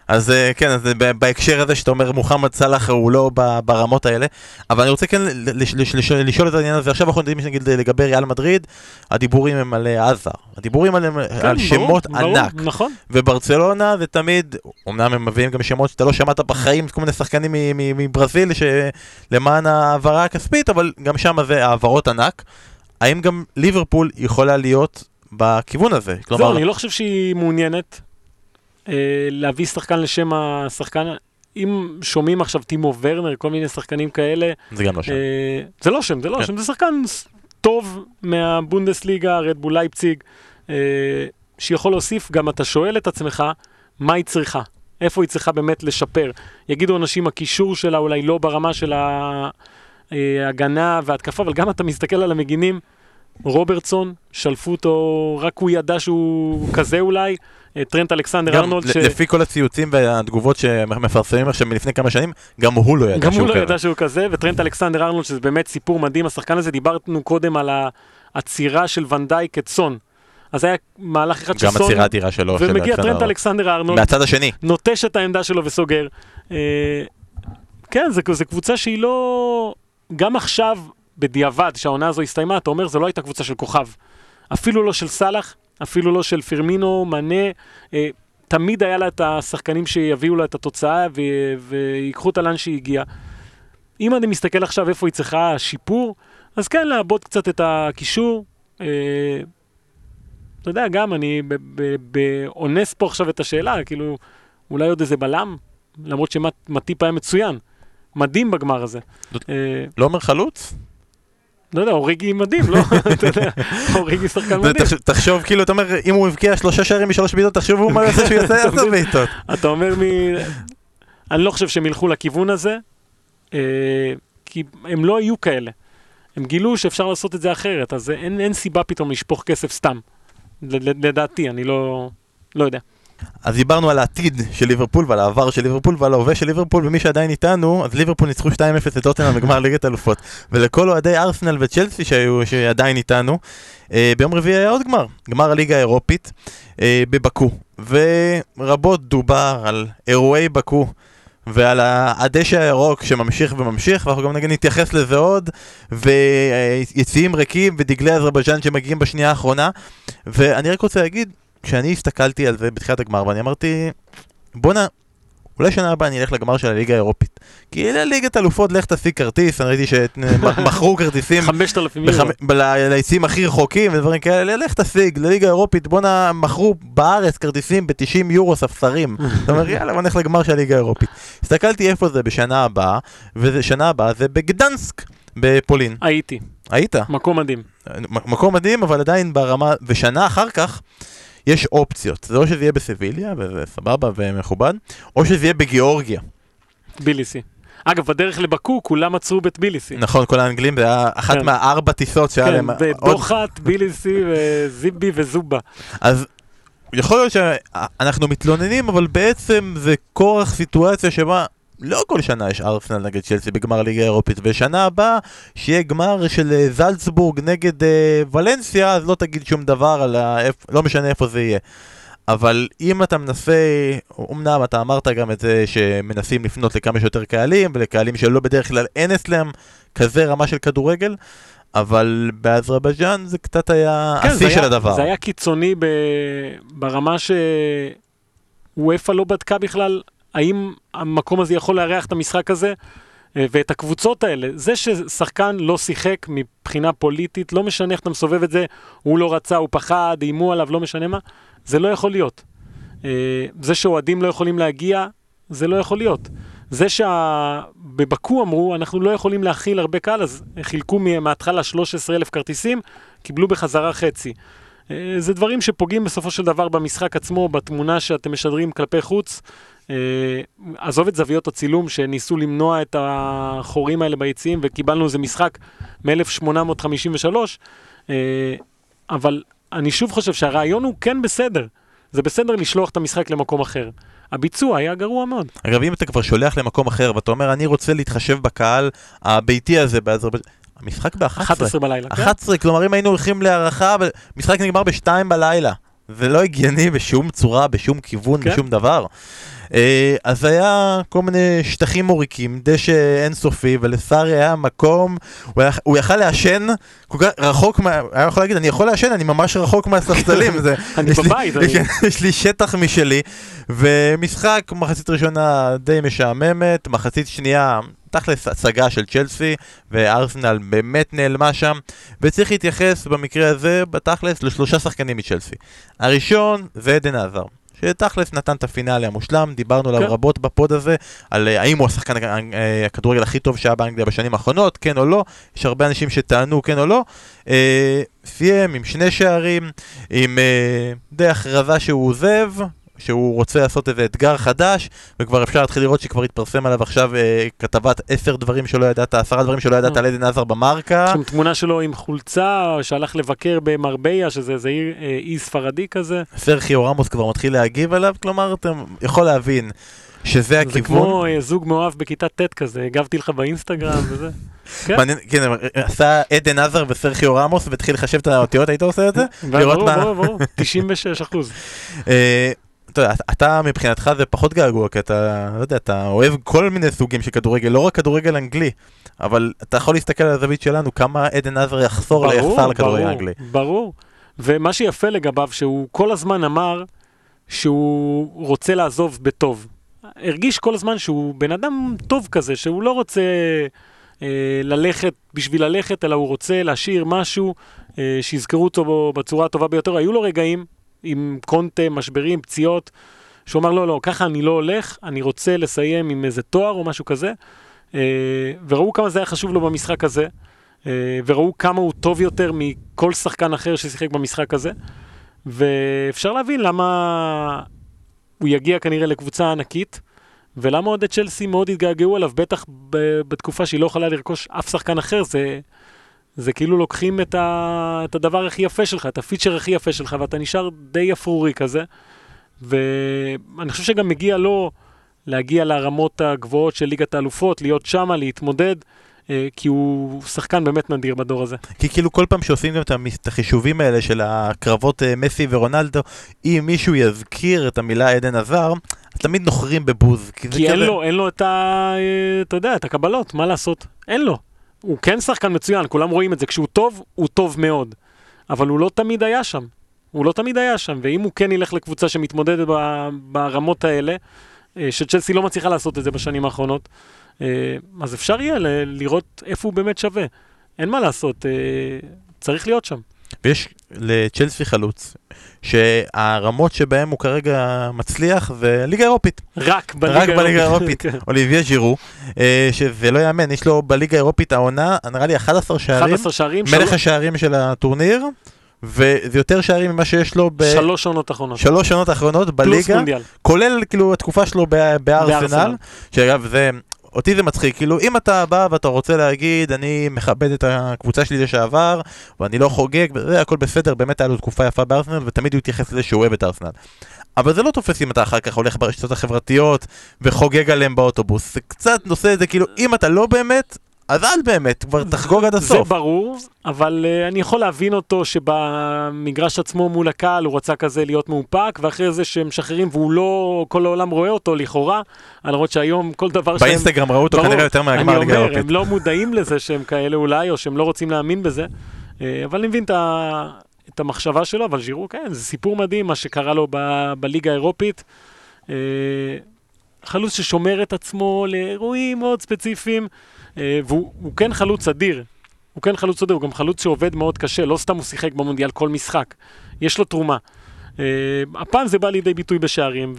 אז אה, כן, אז ב- בהקשר הזה שאתה אומר מוחמד סלאח הוא לא ברמות האלה, אבל אני רוצה כן לש- לש- לש- לשאול את העניין הזה, עכשיו אנחנו יודעים שנגיד לגבי ריאל מדריד, הדיבורים הם על אה, עזר, הדיבורים על, כן, על ברור, שמות ברור, ענק, נכון. וברצלונה זה תמיד, אמנם הם מביאים גם שמות שאתה לא שמעת בחיים, כל מיני שחקנים מברזיל שלמען ההעברה הכספית, אבל גם שם זה העברות ענק. האם גם ליברפול יכולה להיות בכיוון הזה? זהו, אני לא חושב שהיא מעוניינת אה, להביא שחקן לשם השחקן. אם שומעים עכשיו טימו ורנר, כל מיני שחקנים כאלה, זה גם לא שם. אה, זה לא שם, זה לא כן. שם, זה שחקן טוב מהבונדסליגה, רדבול לייפציג, אה, שיכול להוסיף, גם אתה שואל את עצמך, מה היא צריכה? איפה היא צריכה באמת לשפר? יגידו אנשים, הקישור שלה אולי לא ברמה של ההגנה וההתקפה, אבל גם אתה מסתכל על המגינים, רוברטסון, שלפו אותו, רק הוא ידע שהוא כזה אולי, אה, טרנט אלכסנדר גם ארנולד, ל- לפי כל הציוצים והתגובות שמפרסמים עכשיו מלפני כמה שנים, גם הוא לא ידע גם שהוא הוא לא. ידע שהוא כזה, וטרנט אלכסנדר ארנולד, שזה באמת סיפור מדהים, השחקן הזה, דיברנו קודם על העצירה של ונדייק את סון. אז היה מהלך אחד של גם סון, עצירה אדירה שלו. של ומגיע אלכסנדר. טרנט אלכסנדר ארנולד, מהצד השני. נוטש את העמדה שלו וסוגר. אה, כן, זו קבוצה שהיא לא... גם עכשיו, בדיעבד, שהעונה הזו הסתיימה, אתה אומר, זו לא הייתה קבוצה של כוכב. אפילו לא של סאלח, אפילו לא של פרמינו, מנה. אה, תמיד היה לה את השחקנים שיביאו לה את התוצאה ו- ויקחו אותה לאן שהיא הגיעה. אם אני מסתכל עכשיו איפה היא צריכה שיפור, אז כן, לעבוד קצת את הקישור. אה, אתה יודע, גם אני אונס פה עכשיו את השאלה, כאילו, אולי עוד איזה בלם? למרות שמטיפ היה מצוין. מדהים בגמר הזה. אה, לא אומר חלוץ? לא יודע, אוריגי מדהים, לא? אתה יודע, אוריגי שחקן מדהים. תחש- תחשוב כאילו, אתה אומר, אם הוא הבקיע שלושה שערים משלוש בעיטות, תחשבו מה יעשה שהוא יעשה עשר בעיטות. אתה אומר. אני לא חושב שהם ילכו לכיוון הזה, אה, כי הם לא היו כאלה. הם גילו שאפשר לעשות את זה אחרת, אז אין, סיבה פתאום לשפוך כסף סתם. לדעתי, אני לא... לא יודע. אז דיברנו על העתיד של ליברפול ועל העבר של ליברפול ועל ההווה של ליברפול ומי שעדיין איתנו, אז ליברפול ניצחו 2-0 את טוטנאם בגמר ליגת אלופות. ולכל אוהדי ארסנל וצ'לסי שהיו, שעדיין איתנו, אה, ביום רביעי היה עוד גמר, גמר הליגה האירופית אה, בבקו. ורבות דובר על אירועי בקו. ועל הדשא הירוק שממשיך וממשיך, ואנחנו גם נגיד נתייחס לזה עוד, ויציאים ריקים ודגלי אזרבייג'אן שמגיעים בשנייה האחרונה, ואני רק רוצה להגיד, כשאני הסתכלתי על זה בתחילת הגמר, ואני אמרתי, בואנה, אולי שנה הבאה אני אלך לגמר של הליגה האירופית. כי לליגת אלופות לך תשיג כרטיס, אני ראיתי שמכרו כרטיסים 5,000 יורו. ליציעים הכי רחוקים ודברים כאלה, לך תשיג, לליגה האירופית, בואנה, מכרו בארץ כרטיסים ב-90 יורו ספסרים. אתה אומר, יאללה, בוא נלך לגמר של הליגה האירופית. הסתכלתי איפה זה בשנה הבאה, ושנה הבאה זה בגדנסק, בפולין. הייתי, היית? מקום מדהים. מקום מדהים, אבל עדיין ברמה, ושנה אחר כך יש אופציות. זה או שזה יהיה בסביליה, וזה סבבה ומכובד, או שזה יהיה בגיאורגיה. טביליסי. אגב, בדרך לבקו כולם עצרו בטביליסי. נכון, כל האנגלים, זה היה אחת כן. מהארבע טיסות שהיה כן, להם. עוד- בדוחה, טביליסי וזיבי וזובה. אז יכול להיות שאנחנו מתלוננים, אבל בעצם זה כורח סיטואציה שבה לא כל שנה יש ארסנל נגד צ'לסי בגמר ליגה אירופית, ושנה הבאה שיהיה גמר של אה, זלצבורג נגד אה, ולנסיה, אז לא תגיד שום דבר על ה... לא משנה איפה זה יהיה. אבל אם אתה מנסה, אמנם אתה אמרת גם את זה שמנסים לפנות לכמה שיותר קהלים, ולקהלים שלא בדרך כלל אין אצלם כזה רמה של כדורגל, אבל באזרבייג'אן זה קצת היה כן, השיא היה- של הדבר. זה היה קיצוני ב... ברמה שוופא לא בדקה בכלל האם המקום הזה יכול לארח את המשחק הזה אה, ואת הקבוצות האלה. זה ששחקן לא שיחק מבחינה פוליטית, לא משנה איך אתה מסובב את זה, הוא לא רצה, הוא פחד, איימו עליו, לא משנה מה, זה לא יכול להיות. אה, זה שאוהדים לא יכולים להגיע, זה לא יכול להיות. זה שבבקו אמרו, אנחנו לא יכולים להכיל הרבה קהל, אז חילקו מההתחלה 13,000 כרטיסים, קיבלו בחזרה חצי. אה, זה דברים שפוגעים בסופו של דבר במשחק עצמו, בתמונה שאתם משדרים כלפי חוץ. אה, עזוב את זוויות הצילום שניסו למנוע את החורים האלה ביציעים וקיבלנו איזה משחק מ-1853, אה, אבל אני שוב חושב שהרעיון הוא כן בסדר. זה בסדר לשלוח את המשחק למקום אחר. הביצוע היה גרוע מאוד. אגב, אם אתה כבר שולח למקום אחר ואתה אומר, אני רוצה להתחשב בקהל הביתי הזה באזרבייג'אן, המשחק ב-11. 11 בלילה, כן? 11, כלומר אם היינו הולכים להערכה, משחק נגמר ב-2 בלילה. זה לא הגיוני בשום צורה, בשום כיוון, כן. בשום דבר. אה, אז היה כל מיני שטחים מוריקים, דשא אינסופי, ולסארי היה מקום, הוא, היה, הוא יכל לעשן כל כך רחוק, מה, היה יכול להגיד, אני יכול לעשן, אני ממש רחוק מהספסלים. זה, אני יש לי- בבית, אני- כן, יש לי שטח משלי, ומשחק, מחצית ראשונה די משעממת, מחצית שנייה, תכלס הצגה של צ'לסי, וארסנל באמת נעלמה שם, וצריך להתייחס במקרה הזה, בתכלס, לשלושה שחקנים מצ'לסי. הראשון זה עדן עזר. שתכלס נתן את הפינאלי המושלם, דיברנו עליו כן. רבות בפוד הזה, על אה, האם הוא השחקן הג- אה, הכדורגל הכי טוב שהיה באנגליה בשנים האחרונות, כן או לא, יש הרבה אנשים שטענו כן או לא. אה, סיים עם שני שערים, עם אה, די הכרזה שהוא עוזב, שהוא רוצה לעשות איזה אתגר חדש, וכבר אפשר להתחיל לראות שכבר התפרסם עליו עכשיו אה, כתבת עשר דברים שלא ידעת, עשרה דברים שלא ידעת אה. על עדן עזר במרקה. יש שם תמונה שלו עם חולצה, שהלך לבקר במרביה, שזה איזה עיר, אה, אי ספרדי כזה. סרחיו רמוס כבר מתחיל להגיב עליו, כלומר, אתה יכול להבין שזה זה הכיוון. כמו אה, זוג מאוהב בכיתה ט' כזה, הגבתי לך באינסטגרם וזה. כן. כן, עשה עדן עזר וסרחיו רמוס והתחיל לחשב את האותיות, היית עושה את זה? לראות ברור, מה- ברור, ברור, 96 אחוז. אתה יודע, אתה מבחינתך זה פחות געגוע, כי אתה, לא יודע, אתה אוהב כל מיני סוגים של כדורגל, לא רק כדורגל אנגלי, אבל אתה יכול להסתכל על הזווית שלנו, כמה עדן עזר יחסור, יחסר לכדורגל האנגלי. ברור. ומה שיפה לגביו, שהוא כל הזמן אמר שהוא רוצה לעזוב בטוב. הרגיש כל הזמן שהוא בן אדם טוב כזה, שהוא לא רוצה אה, ללכת בשביל ללכת, אלא הוא רוצה להשאיר משהו אה, שיזכרו אותו בצורה הטובה ביותר. היו לו רגעים עם קונטה, משברים, פציעות, שהוא אמר, לא, לא, ככה אני לא הולך, אני רוצה לסיים עם איזה תואר או משהו כזה. אה, וראו כמה זה היה חשוב לו במשחק הזה. אה, וראו כמה הוא טוב יותר מכל שחקן אחר ששיחק במשחק הזה. ואפשר להבין למה הוא יגיע כנראה לקבוצה ענקית, ולמה אוהדי צ'לסי מאוד התגעגעו אליו, בטח בתקופה שהיא לא יכולה לרכוש אף שחקן אחר, זה, זה כאילו לוקחים את, ה, את הדבר הכי יפה שלך, את הפיצ'ר הכי יפה שלך, ואתה נשאר די אפרורי כזה. ואני חושב שגם מגיע לו להגיע לרמות הגבוהות של ליגת האלופות, להיות שמה, להתמודד. אה, כי הוא שחקן באמת נדיר בדור הזה. כי כאילו כל פעם שעושים גם את החישובים האלה של הקרבות אה, מסי ורונלדו, אם מישהו יזכיר את המילה עדן עזר, אז תמיד נוחרים בבוז. כי כי אין כזה- לו, אין לו את ה... אה, אתה יודע, את הקבלות, מה לעשות? אין לו. הוא כן שחקן מצוין, כולם רואים את זה. כשהוא טוב, הוא טוב מאוד. אבל הוא לא תמיד היה שם. הוא לא תמיד היה שם, ואם הוא כן ילך לקבוצה שמתמודדת ברמות האלה, אה, שצ'לסי לא מצליחה לעשות את זה בשנים האחרונות. אה, אז אפשר יהיה לראות איפה הוא באמת שווה. אין מה לעשות, אה, צריך להיות שם. ויש לצ'לסי חלוץ, שהרמות שבהם הוא כרגע מצליח זה ליגה אירופית. רק בליגה רק בליגה האירופית. כן. אוליביה ז'ירו, אה, שזה לא יאמן, יש לו בליגה האירופית העונה, נראה לי 11 שערים, 11 שערים, מלך של... השערים של הטורניר, וזה יותר שערים ממה שיש לו שלוש עונות אחרונות. בשלוש שנות האחרונות פלוס בליגה, מונדיאל. כולל כאילו התקופה שלו ב- בארסנל, בארסנל. שאגב זה... אותי זה מצחיק, כאילו אם אתה בא ואתה רוצה להגיד אני מכבד את הקבוצה שלי לשעבר ואני לא חוגג וזה הכל בסדר, באמת היה לו תקופה יפה בארסנל ותמיד הוא התייחס לזה שהוא אוהב את ארסנל. אבל זה לא תופס אם אתה אחר כך הולך ברשתות החברתיות וחוגג עליהם באוטובוס, זה קצת נושא את זה כאילו אם אתה לא באמת, אז אל באמת, כבר תחגוג עד זה הסוף. ברור, אבל uh, אני יכול להבין אותו שבמגרש עצמו מול הקהל הוא רצה כזה להיות מאופק, ואחרי זה שהם משחררים והוא לא, כל העולם רואה אותו לכאורה, למרות שהיום כל דבר שהם... באינסטגרם ראו אותו ברור, כנראה יותר מהגמר אני ליגה אומר, אירופית. הם לא מודעים לזה שהם כאלה אולי, או שהם לא רוצים להאמין בזה, אה, אבל אני מבין את, ה... את המחשבה שלו, אבל ז'ירו, כן, זה סיפור מדהים מה שקרה לו ב... בליגה האירופית. אה, חלוץ ששומר את עצמו לאירועים מאוד ספציפיים, והוא הוא כן חלוץ אדיר. הוא כן חלוץ אדיר, הוא גם חלוץ שעובד מאוד קשה, לא סתם הוא שיחק במונדיאל כל משחק. יש לו תרומה. אה, הפעם זה בא לידי ביטוי בשערים,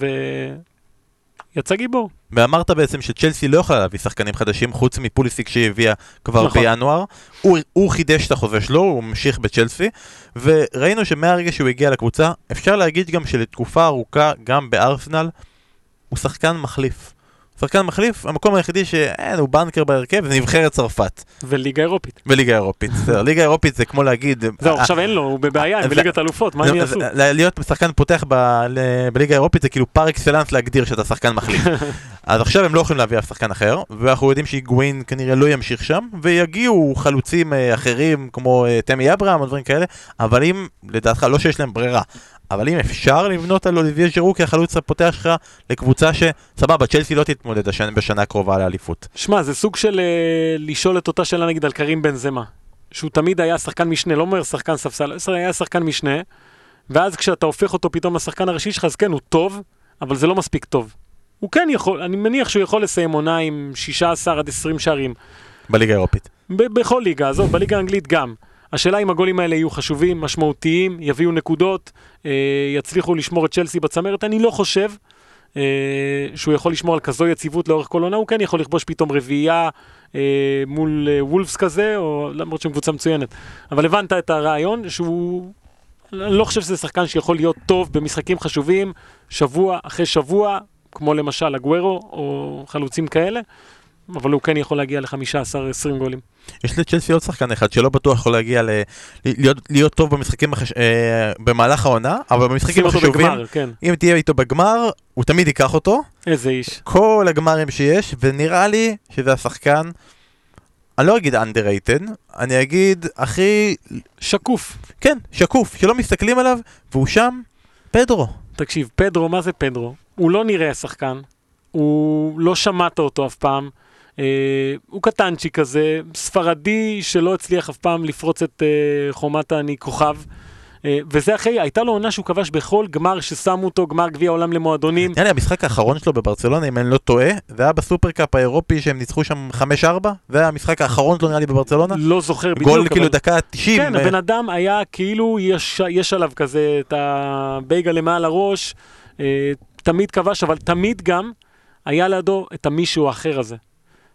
ויצא גיבור. ואמרת בעצם שצ'לסי לא יכולה להביא שחקנים חדשים חוץ מפוליסיק שהיא הביאה כבר נכון. בינואר. הוא, הוא חידש את החוזה שלו, הוא ממשיך בצ'לסי, וראינו שמהרגע שהוא הגיע לקבוצה, אפשר להגיד גם שלתקופה ארוכה, גם בארסנל, הוא שחקן מחליף. שחקן מחליף, המקום היחידי שאין, הוא בנקר בהרכב, זה נבחרת צרפת, וליגה אירופית. וליגה אירופית. בסדר, ליגה אירופית זה כמו להגיד... זהו, עכשיו אין לו, הוא בבעיה, הם בליגת אלופות, מה זה- הם יעשו? להיות שחקן פותח בליגה האירופית זה כאילו פר אקסלנס להגדיר שאתה שחקן מחליף. אז עכשיו הם לא יכולים להביא אף שחקן אחר, ואנחנו יודעים שהיגואין כנראה לא ימשיך שם, ויגיעו חלוצים אה, אחרים כמו אה, תמי אברהם או דברים כאלה, אבל אם, לדעתך, לא שיש להם ברירה, אבל אם אפשר לבנות על אוליביה ז'ירו כחלוץ הפותח שלך לקבוצה שסבבה, צ'לסי לא תתמודד השנה, בשנה הקרובה לאליפות. שמע, זה סוג של אה, לשאול את אותה שאלה נגיד על קרים בן זמה, שהוא תמיד היה שחקן משנה, לא אומר שחקן ספסל, היה שחקן משנה, ואז כשאתה הופך אותו פתאום לשחקן הראשי שלך, אז כן, הוא טוב, אבל זה לא מספיק טוב. הוא כן יכול, אני מניח שהוא יכול לסיים עונה עם 16 עד 20 שערים. בליגה האירופית. בכל ליגה, עזוב, בליגה האנגלית גם. השאלה אם הגולים האלה יהיו חשובים, משמעותיים, יביאו נקודות, אה, יצליחו לשמור את צ'לסי בצמרת, אני לא חושב אה, שהוא יכול לשמור על כזו יציבות לאורך כל עונה, הוא כן יכול לכבוש פתאום רביעייה אה, מול וולפס כזה, או למרות שהם קבוצה מצוינת. אבל הבנת את הרעיון שהוא... אני לא חושב שזה שחקן שיכול להיות טוב במשחקים חשובים, שבוע אחרי שבוע, כמו למשל הגוורו, או חלוצים כאלה, אבל הוא כן יכול להגיע ל-15-20 גולים. יש לצ'לסי עוד שחקן אחד שלא בטוח יכול להגיע ל... להיות, להיות טוב במשחקים החש... אה, במהלך העונה, אבל במשחקים החשובים, בגמר, כן. אם תהיה איתו בגמר, הוא תמיד ייקח אותו. איזה איש. כל הגמרים שיש, ונראה לי שזה השחקן, אני לא אגיד underrated, אני אגיד הכי, שקוף. כן, שקוף, שלא מסתכלים עליו, והוא שם, פדרו. תקשיב, פדרו, מה זה פדרו? הוא לא נראה שחקן, הוא לא שמעת אותו אף פעם, אה, הוא קטנצ'יק כזה, ספרדי שלא הצליח אף פעם לפרוץ את אה, חומת אני כוכב. אה, וזה אחרי, הייתה לו עונה שהוא כבש בכל גמר ששמו אותו, גמר גביע העולם למועדונים. נראה לי המשחק האחרון שלו בברצלונה, אם אני לא טועה, זה היה בסופרקאפ האירופי שהם ניצחו שם 5-4, זה היה המשחק האחרון שלו נראה לי בברצלונה. לא זוכר בדיוק, גול כאילו. דקה 90. כן, אה, הבן אדם היה כאילו, יש, יש עליו כזה את הבייגה למעל הראש, אה, תמיד כבש, אבל תמיד גם היה לידו את המישהו האחר הזה.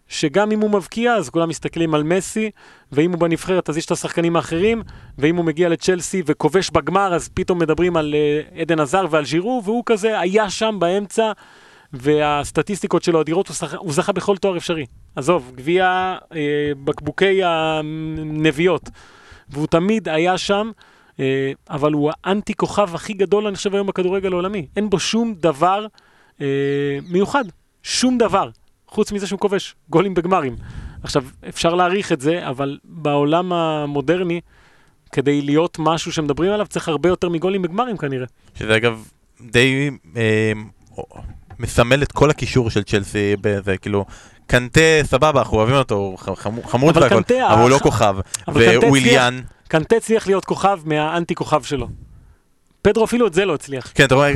שגם אם הוא מבקיע, אז כולם מסתכלים על מסי, ואם הוא בנבחרת, אז יש את השחקנים האחרים, ואם הוא מגיע לצ'לסי וכובש בגמר, אז פתאום מדברים על אה, עדן עזר ועל ז'ירו, והוא כזה היה שם באמצע, והסטטיסטיקות שלו אדירות, הוא, שח... הוא זכה בכל תואר אפשרי. עזוב, גביע אה, בקבוקי הנביאות. והוא תמיד היה שם, אה, אבל הוא האנטי כוכב הכי גדול, אני חושב, היום בכדורגל העולמי. אין בו שום דבר אה, מיוחד, שום דבר, חוץ מזה שהוא כובש גולים בגמרים. עכשיו, אפשר להעריך את זה, אבל בעולם המודרני, כדי להיות משהו שמדברים עליו, צריך הרבה יותר מגולים בגמרים כנראה. שזה אגב די אה, מסמל את כל הקישור של צ'לסי, בזה, כאילו, קנטה סבבה, אנחנו אוהבים אותו, הוא חמוד והכל, אבל הוא לא כוכב. אבל קנטה צריך להיות כוכב מהאנטי כוכב שלו. פדרו אפילו את זה לא הצליח. כן, אתה רואה,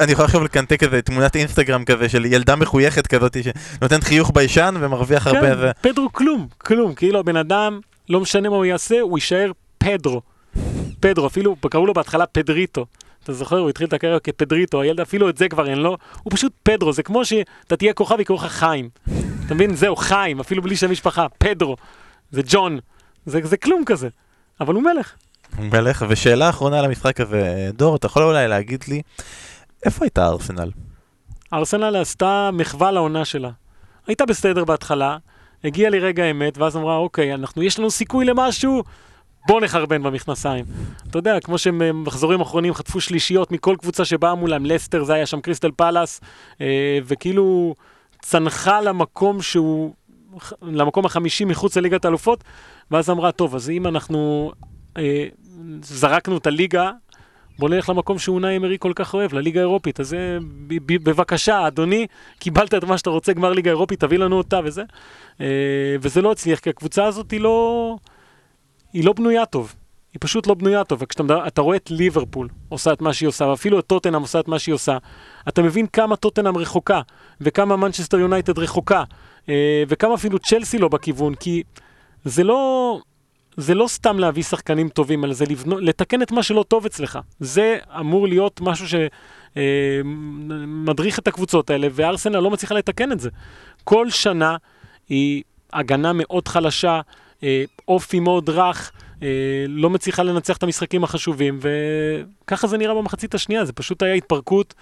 אני? יכול- עכשיו לקנטק איזה תמונת אינסטגרם כזה של ילדה מחויכת כזאת שנותנת חיוך ביישן ומרוויח הרבה כן. פדרו כלום, כלום, כאילו הבן אדם, לא משנה מה הוא יעשה, הוא יישאר פדרו. פדרו, אפילו קראו לו בהתחלה פדריטו. אתה זוכר, הוא התחיל את הקריירה כפדריטו, הילד אפילו את זה כבר אין לו, הוא פשוט פדרו, זה כמו שאתה תהיה כוכב ויקראו לך חיים. אתה מבין? זהו, חיים, אפילו בלי שם משפחה, פדרו. זה ג'ון. זה, זה כלום כזה. אבל הוא מלך. מלך. ושאלה אחרונה למשחק הזה, דור, אתה יכול אולי להגיד לי, איפה הייתה ארסנל? ארסנל עשתה מחווה לעונה שלה. הייתה בסדר בהתחלה, הגיע לי רגע האמת, ואז אמרה, אוקיי, אנחנו, יש לנו סיכוי למשהו, בוא נחרבן במכנסיים. אתה יודע, כמו שהם מחזורים אחרונים חטפו שלישיות מכל קבוצה שבאה מולם, לסטר זה היה שם קריסטל פלאס, אה, וכאילו צנחה למקום שהוא, למקום החמישי מחוץ לליגת האלופות, ואז אמרה, טוב, אז אם אנחנו זרקנו את הליגה, בוא נלך למקום שאונאי אמרי כל כך אוהב, לליגה האירופית. אז בבקשה, אדוני, קיבלת את מה שאתה רוצה, גמר ליגה אירופית, תביא לנו אותה וזה. אה, וזה לא הצליח, כי הקבוצה הזאת היא לא, היא לא בנויה טוב. היא פשוט לא בנויה טוב, וכשאתה רואה את ליברפול עושה את מה שהיא עושה, ואפילו את טוטנאם עושה את מה שהיא עושה, אתה מבין כמה טוטנאם רחוקה, וכמה מנצ'סטר יונייטד רחוקה, אה, וכמה אפילו צ'לסי לא בכיוון, כי זה לא, זה לא סתם להביא שחקנים טובים, אלא זה לבנו, לתקן את מה שלא טוב אצלך. זה אמור להיות משהו שמדריך את הקבוצות האלה, וארסנל לא מצליחה לתקן את זה. כל שנה היא הגנה מאוד חלשה, אה, אופי מאוד רך, אה, לא מצליחה לנצח את המשחקים החשובים, וככה זה נראה במחצית השנייה, זה פשוט היה התפרקות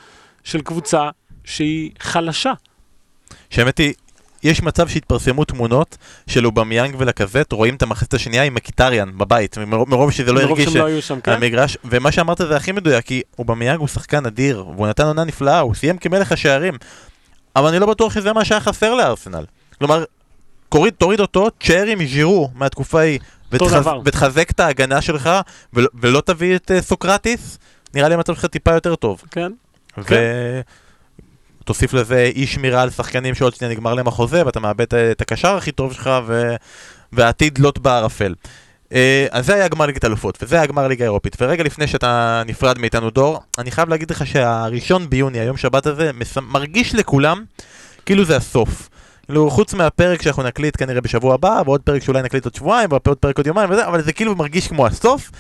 של קבוצה שהיא חלשה. שהאמת היא, יש מצב שהתפרסמו תמונות של אובמיאנג ולקזט, רואים את המחצית השנייה עם מחיטריאן בבית, מרוב שזה לא הרגיש לא כן? המגרש, ומה שאמרת זה הכי מדויק, כי אובמיאנג הוא שחקן אדיר, והוא נתן עונה נפלאה, הוא סיים כמלך השערים, אבל אני לא בטוח שזה מה שהיה חסר לארסנל. כלומר, תוריד, תוריד אותו, תשאר עם ז'ירו מהתקופה ההיא, ותחז. ותחזק את ההגנה שלך, ולא, ולא תביא את uh, סוקרטיס, נראה לי המצב שלך טיפה יותר טוב. כן. ותוסיף לזה אי שמירה על שחקנים שעוד שנייה נגמר להם החוזה, ואתה מאבד את הקשר הכי טוב שלך, ו... והעתיד לוט בערפל. אה, אז זה היה גמר ליגת אלופות, וזה היה גמר ליגה אירופית. ורגע לפני שאתה נפרד מאיתנו דור, אני חייב להגיד לך שהראשון ביוני, היום שבת הזה, מס... מרגיש לכולם כאילו זה הסוף. כאילו, חוץ מהפרק שאנחנו נקליט כנראה בשבוע הבא, ועוד פרק שאולי נקליט עוד שבועיים, ועוד פרק עוד יומיים וזה, אבל זה כאילו מרגיש כמו הסוף.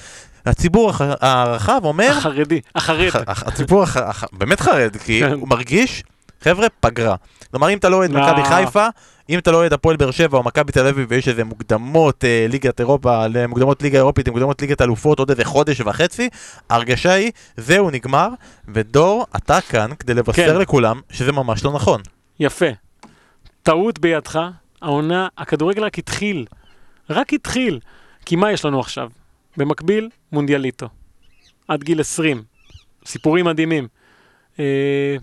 הציבור. הרחב אומר, החרדי, החרד. הח- הח- הציבור באמת חרד, כי כן. הוא מרגיש, חבר'ה, פגרה. כלומר, אם אתה לא אוהד. מכבי חיפה, אם אתה לא אוהד הפועל באר שבע או מכבי תל אביב ויש איזה מוקדמות אה, ליגת אירופה, מוקדמות ליגה אירופית, מוקדמות ליגת אלופות עוד איזה חודש וחצי, ההרגשה היא, זהו, נגמר, ודור, אתה כאן כדי לבשר כן. לכולם שזה ממש לא נכון. יפה. טעות בידך, העונה, הכדורגל רק התחיל. רק התחיל. כי מה יש לנו עכשיו? במקביל, מונדיאליטו. עד גיל 20. סיפורים מדהימים. אה,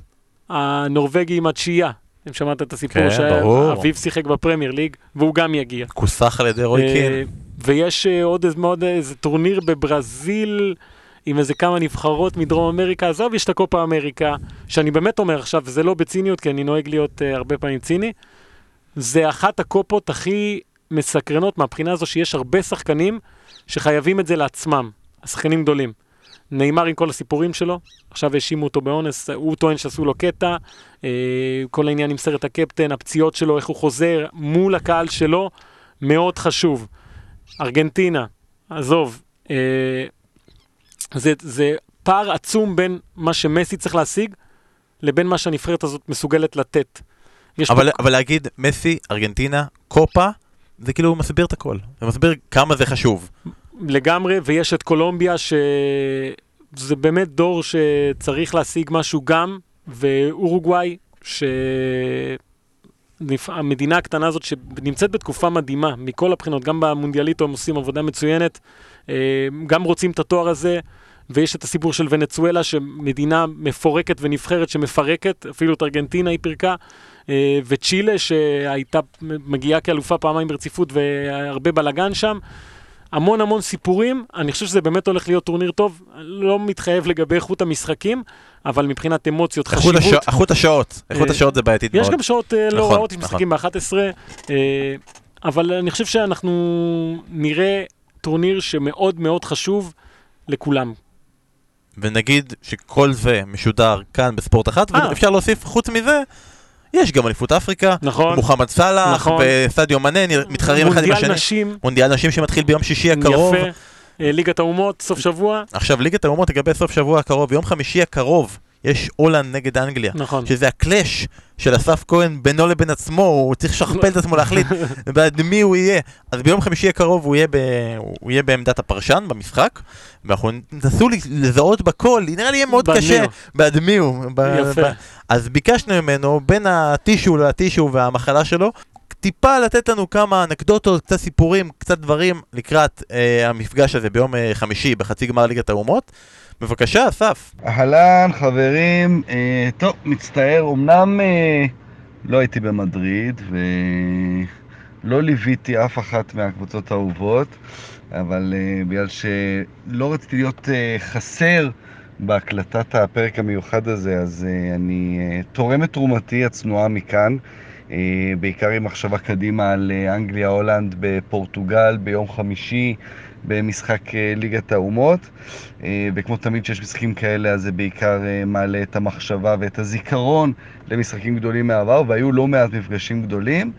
הנורבגי עם התשיעייה. אם שמעת את הסיפור כן. שאביו שיחק בפרמייר ליג, והוא גם יגיע. כוסח על ידי רוי אה, קין. ויש אה, עוד איזה, מאוד, איזה טורניר בברזיל עם איזה כמה נבחרות מדרום אמריקה. עזוב, יש את הקופה אמריקה, שאני באמת אומר עכשיו, וזה לא בציניות, כי אני נוהג להיות uh, הרבה פעמים ציני, זה אחת הקופות הכי מסקרנות מהבחינה הזו שיש הרבה שחקנים שחייבים את זה לעצמם, השחקנים גדולים. נאמר עם כל הסיפורים שלו, עכשיו האשימו אותו באונס, הוא טוען שעשו לו קטע, אה, כל העניין עם סרט הקפטן, הפציעות שלו, איך הוא חוזר מול הקהל שלו, מאוד חשוב. ארגנטינה, עזוב, אה, זה, זה פער עצום בין מה שמסי צריך להשיג לבין מה שהנבחרת הזאת מסוגלת לתת. אבל, פה, אבל להגיד מסי, ארגנטינה, קופה, זה כאילו מסביר את הכל. זה מסביר כמה זה חשוב. לגמרי, ויש את קולומביה, שזה באמת דור שצריך להשיג משהו גם, ואורוגוואי, שהמדינה הקטנה הזאת שנמצאת בתקופה מדהימה, מכל הבחינות, גם במונדיאליטו הם עושים עבודה מצוינת, אה, גם רוצים את התואר הזה, ויש את הסיפור של ונצואלה, שמדינה מפורקת ונבחרת שמפרקת, אפילו את ארגנטינה היא פירקה, אה, וצ'ילה שהייתה מגיעה כאלופה פעמיים ברציפות והרבה בלאגן שם. המון המון סיפורים, אני חושב שזה באמת הולך להיות טורניר טוב, לא מתחייב לגבי איכות המשחקים, אבל מבחינת אמוציות, איכות, חשיבות. איכות השעות, איכות אה, השעות זה בעייתית יש מאוד. גם שעות אה, לא נכון, רעות, יש משחקים ב-11, אה, אבל אני חושב שאנחנו נראה טורניר שמאוד מאוד חשוב לכולם. ונגיד שכל זה משודר כאן בספורט אחת. ואפשר להוסיף, חוץ מזה, יש גם אליפות אפריקה, נכון. מוחמד סאלח, נכון. וסדיו מנה מתחרים אחד עם מונדיאל השני. נשים, מונדיאל נשים שמתחיל ביום שישי הקרוב. יפה. אה, ליגת האומות, סוף שבוע, עכשיו, ליגת האומות לגבי סוף שבוע הקרוב, יום חמישי הקרוב, יש הולנד נגד אנגליה. נכון. שזה הקלאש של אסף כהן בינו לבין עצמו, הוא צריך לשכפל את עצמו להחליט בעד מי הוא יהיה. אז ביום חמישי הקרוב הוא יהיה, ב... הוא יהיה בעמדת הפרשן במשחק, ואנחנו ננסו לזהות בקול, נראה לי יהיה מאוד קשה. בעד מי הוא. ב... יפה. ב... אז ביקשנו ממנו, בין הטישו לטישו והמחלה שלו, טיפה לתת לנו כמה אנקדוטות, קצת סיפורים, קצת דברים לקראת אה, המפגש הזה ביום אה, חמישי בחצי גמר ליגת האומות. בבקשה, אסף. אהלן, חברים. אה, טוב, מצטער, אמנם אה, לא הייתי במדריד ולא ליוויתי אף אחת מהקבוצות האהובות, אבל אה, בגלל שלא רציתי להיות אה, חסר בהקלטת הפרק המיוחד הזה, אז אה, אני אה, תורם את תרומתי הצנועה מכאן. אה, בעיקר עם מחשבה קדימה על אה, אנגליה-הולנד בפורטוגל ביום חמישי במשחק אה, ליגת האומות. אה, וכמו תמיד כשיש משחקים כאלה, אז זה בעיקר אה, מעלה את המחשבה ואת הזיכרון למשחקים גדולים מהעבר, והיו לא מעט מפגשים גדולים.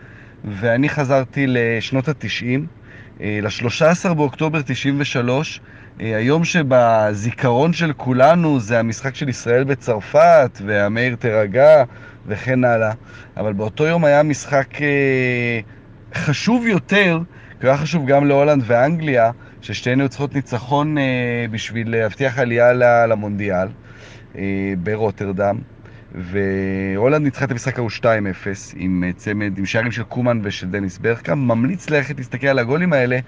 ואני חזרתי לשנות התשעים, ל-13 באוקטובר 93, אה, היום שבזיכרון של כולנו זה המשחק של ישראל בצרפת, והמאיר תירגע וכן הלאה. אבל באותו יום היה משחק חשוב יותר, כי הוא היה חשוב גם להולנד ואנגליה, ששתיהן היו צריכות ניצחון אה, בשביל להבטיח עלייה למונדיאל אה, ברוטרדם. והולנד ניצחה את המשחק ההוא 2-0 עם אה, צמד, עם שערים של קומן ושל דניס ברקאם. ממליץ ללכת להסתכל על הגולים האלה,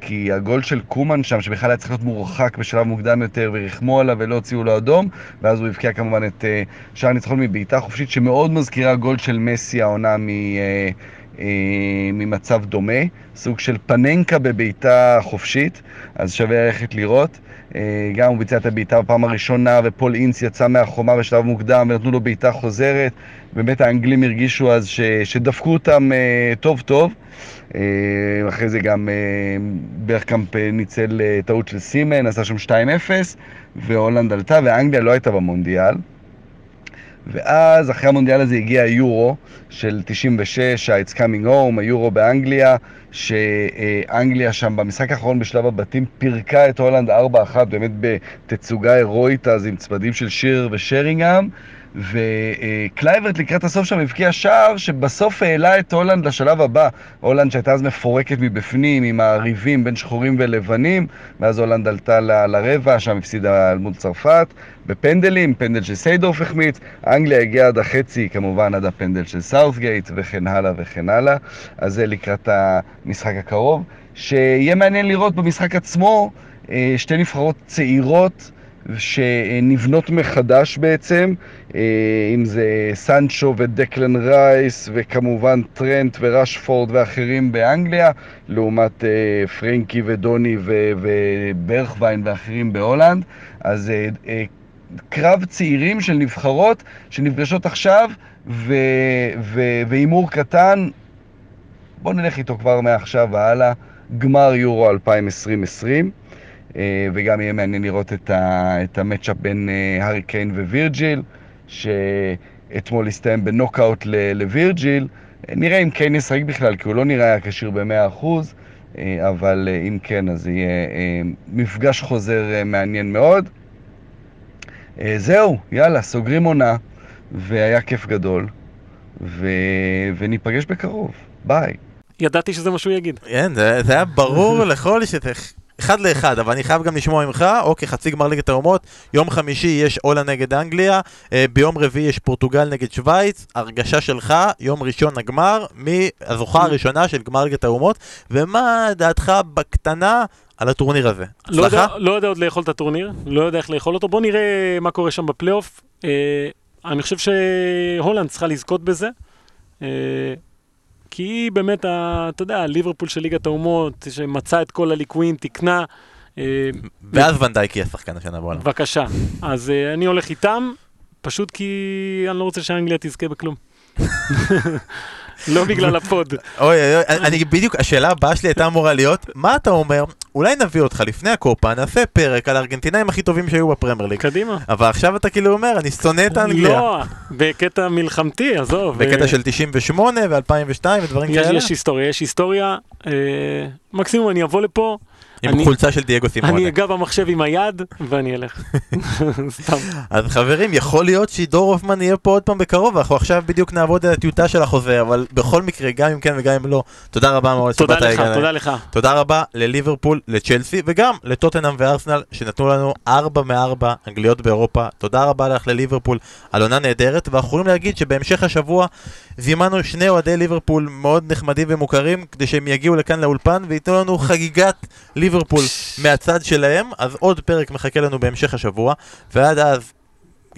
כי הגול של קומן שם, שבכלל היה צריך להיות מורחק בשלב מוקדם יותר, וריחמו עליו ולא הוציאו לו אדום, ואז הוא הבקיע כמובן את אה, שער הניצחון מבעיטה חופשית, שמאוד מזכירה גול של מסי העונה מ... אה, ממצב דומה, סוג של פננקה בבעיטה חופשית, אז שווה ללכת לראות. אה, גם הוא ביצע את הבעיטה בפעם הראשונה, ופול אינס יצא מהחומה בשלב מוקדם, ונתנו לו בעיטה חוזרת. באמת האנגלים הרגישו אז ש, שדפקו אותם אה, טוב טוב. אחרי זה גם ברקאמפ ניצל טעות של סימן, עשה שם 2-0, והולנד עלתה, ואנגליה לא הייתה במונדיאל. ואז אחרי המונדיאל הזה הגיע היורו של 96, ה-It's Coming Home, היורו באנגליה, שאנגליה שם במשחק האחרון בשלב הבתים פירקה את הולנד 4-1, באמת בתצוגה הירואית אז עם צמדים של שירר ושרינגהאם. וקלויברט לקראת הסוף שם הבקיע שער שבסוף העלה את הולנד לשלב הבא. הולנד שהייתה אז מפורקת מבפנים עם הריבים בין שחורים ולבנים, ואז הולנד עלתה לרבע, שם הפסידה מול צרפת, בפנדלים, פנדל של סיידורף החמיץ, אנגליה הגיעה עד החצי, כמובן עד הפנדל של סאות'גייט וכן הלאה וכן הלאה. אז זה לקראת המשחק הקרוב. שיהיה מעניין לראות במשחק עצמו אה, שתי נבחרות צעירות שנבנות מחדש בעצם, אה, אם זה סנצ'ו ודקלן רייס וכמובן טרנט וראשפורד ואחרים באנגליה, לעומת אה, פרנקי ודוני וברחוויין ואחרים בהולנד. אז קרב צעירים של נבחרות שנפגשות עכשיו והימור קטן, בואו נלך איתו כבר מעכשיו והלאה, גמר יורו 2020. אה, וגם יהיה מעניין לראות את, ה, את ה matchup בין אה, הארי קיין ווירג'יל, שאתמול הסתיים בנוקאוט לווירג'יל. אה, נראה אם קיין ישחק בכלל, כי הוא לא נראה היה כשיר ב-100%, אה, אבל אם כן, אז יהיה מפגש חוזר מעניין מאוד. אה, זהו, יאללה, סוגרים עונה, והיה כיף גדול, ו... וניפגש בקרוב. ביי. ידעתי שזה מה שהוא יגיד. כן, זה, זה היה ברור לכל שזה אחד לאחד, אבל אני חייב גם לשמוע ממך, אוקיי, חצי גמר ליגת האומות, יום חמישי יש הולנד נגד אנגליה, אה, ביום רביעי יש פורטוגל נגד שווייץ, הרגשה שלך, יום ראשון הגמר, מהזוכה הראשונה של גמר ליגת האומות, ומה דעתך בקטנה על הטורניר הזה? לא יודע, הצלחה? לא יודע עוד לאכול את הטורניר, לא יודע איך לאכול אותו. בוא נראה מה קורה שם בפלייאוף. אה, אני חושב שהולנד צריכה לזכות בזה. אה, כי היא באמת, ה, אתה יודע, ליברפול של ליגת האומות, שמצא את כל הליקויים, תיקנה. אה, ואז ואן דייק יהיה שחקן השנה בעולם. בבקשה. אז אה, אני הולך איתם, פשוט כי אני לא רוצה שאנגליה תזכה בכלום. לא בגלל ה pod. אוי אוי אני בדיוק, השאלה הבאה שלי הייתה אמורה להיות, מה אתה אומר? אולי נביא אותך לפני הקופה, נעשה פרק על הארגנטינאים הכי טובים שהיו בפרמייר ליג. קדימה. אבל עכשיו אתה כאילו אומר, אני שונא את האנגליה. לא, בקטע מלחמתי, עזוב. בקטע אה, של 98 ו-2002 ודברים כאלה. יש היסטוריה, יש היסטוריה. אה, מקסימום אני אבוא לפה, עם אני- חולצה של דייגו סימונה. אני אגע במחשב עם היד, ואני אלך. סתם. אז חברים, יכול להיות שעידו הופמן יהיה פה עוד פעם בקרוב, אנחנו עכשיו בדיוק נעבוד על הטיוטה של החוזה, אבל בכל מקרה, גם אם כן וגם אם לא, תודה רבה מאוד תודה לך. תודה לך. תודה רבה לליברפול, לצ'לסי, וגם לטוטנאם וארסנל, שנתנו לנו 4 מ-4 אנגליות באירופה. תודה רבה לך לליברפול על עונה נהדרת, ואנחנו יכולים להגיד שבהמשך השבוע זימנו שני אוהדי ליברפול מאוד נחמדים ומוכרים, כדי שהם יגיעו לכאן לאולפן וייתנו לנו חגיגת ליברפול מהצד שלהם, אז עוד פרק מחכה לנו בהמשך השבוע, ועד אז,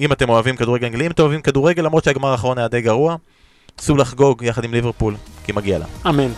אם אתם אוהבים כדורגל אנגלי, אם אתם אוהבים כדורגל, למרות שהגמר האחרון היה די גרוע, צאו לחגוג יחד עם ליברפול, כי מגיע לה. אמן.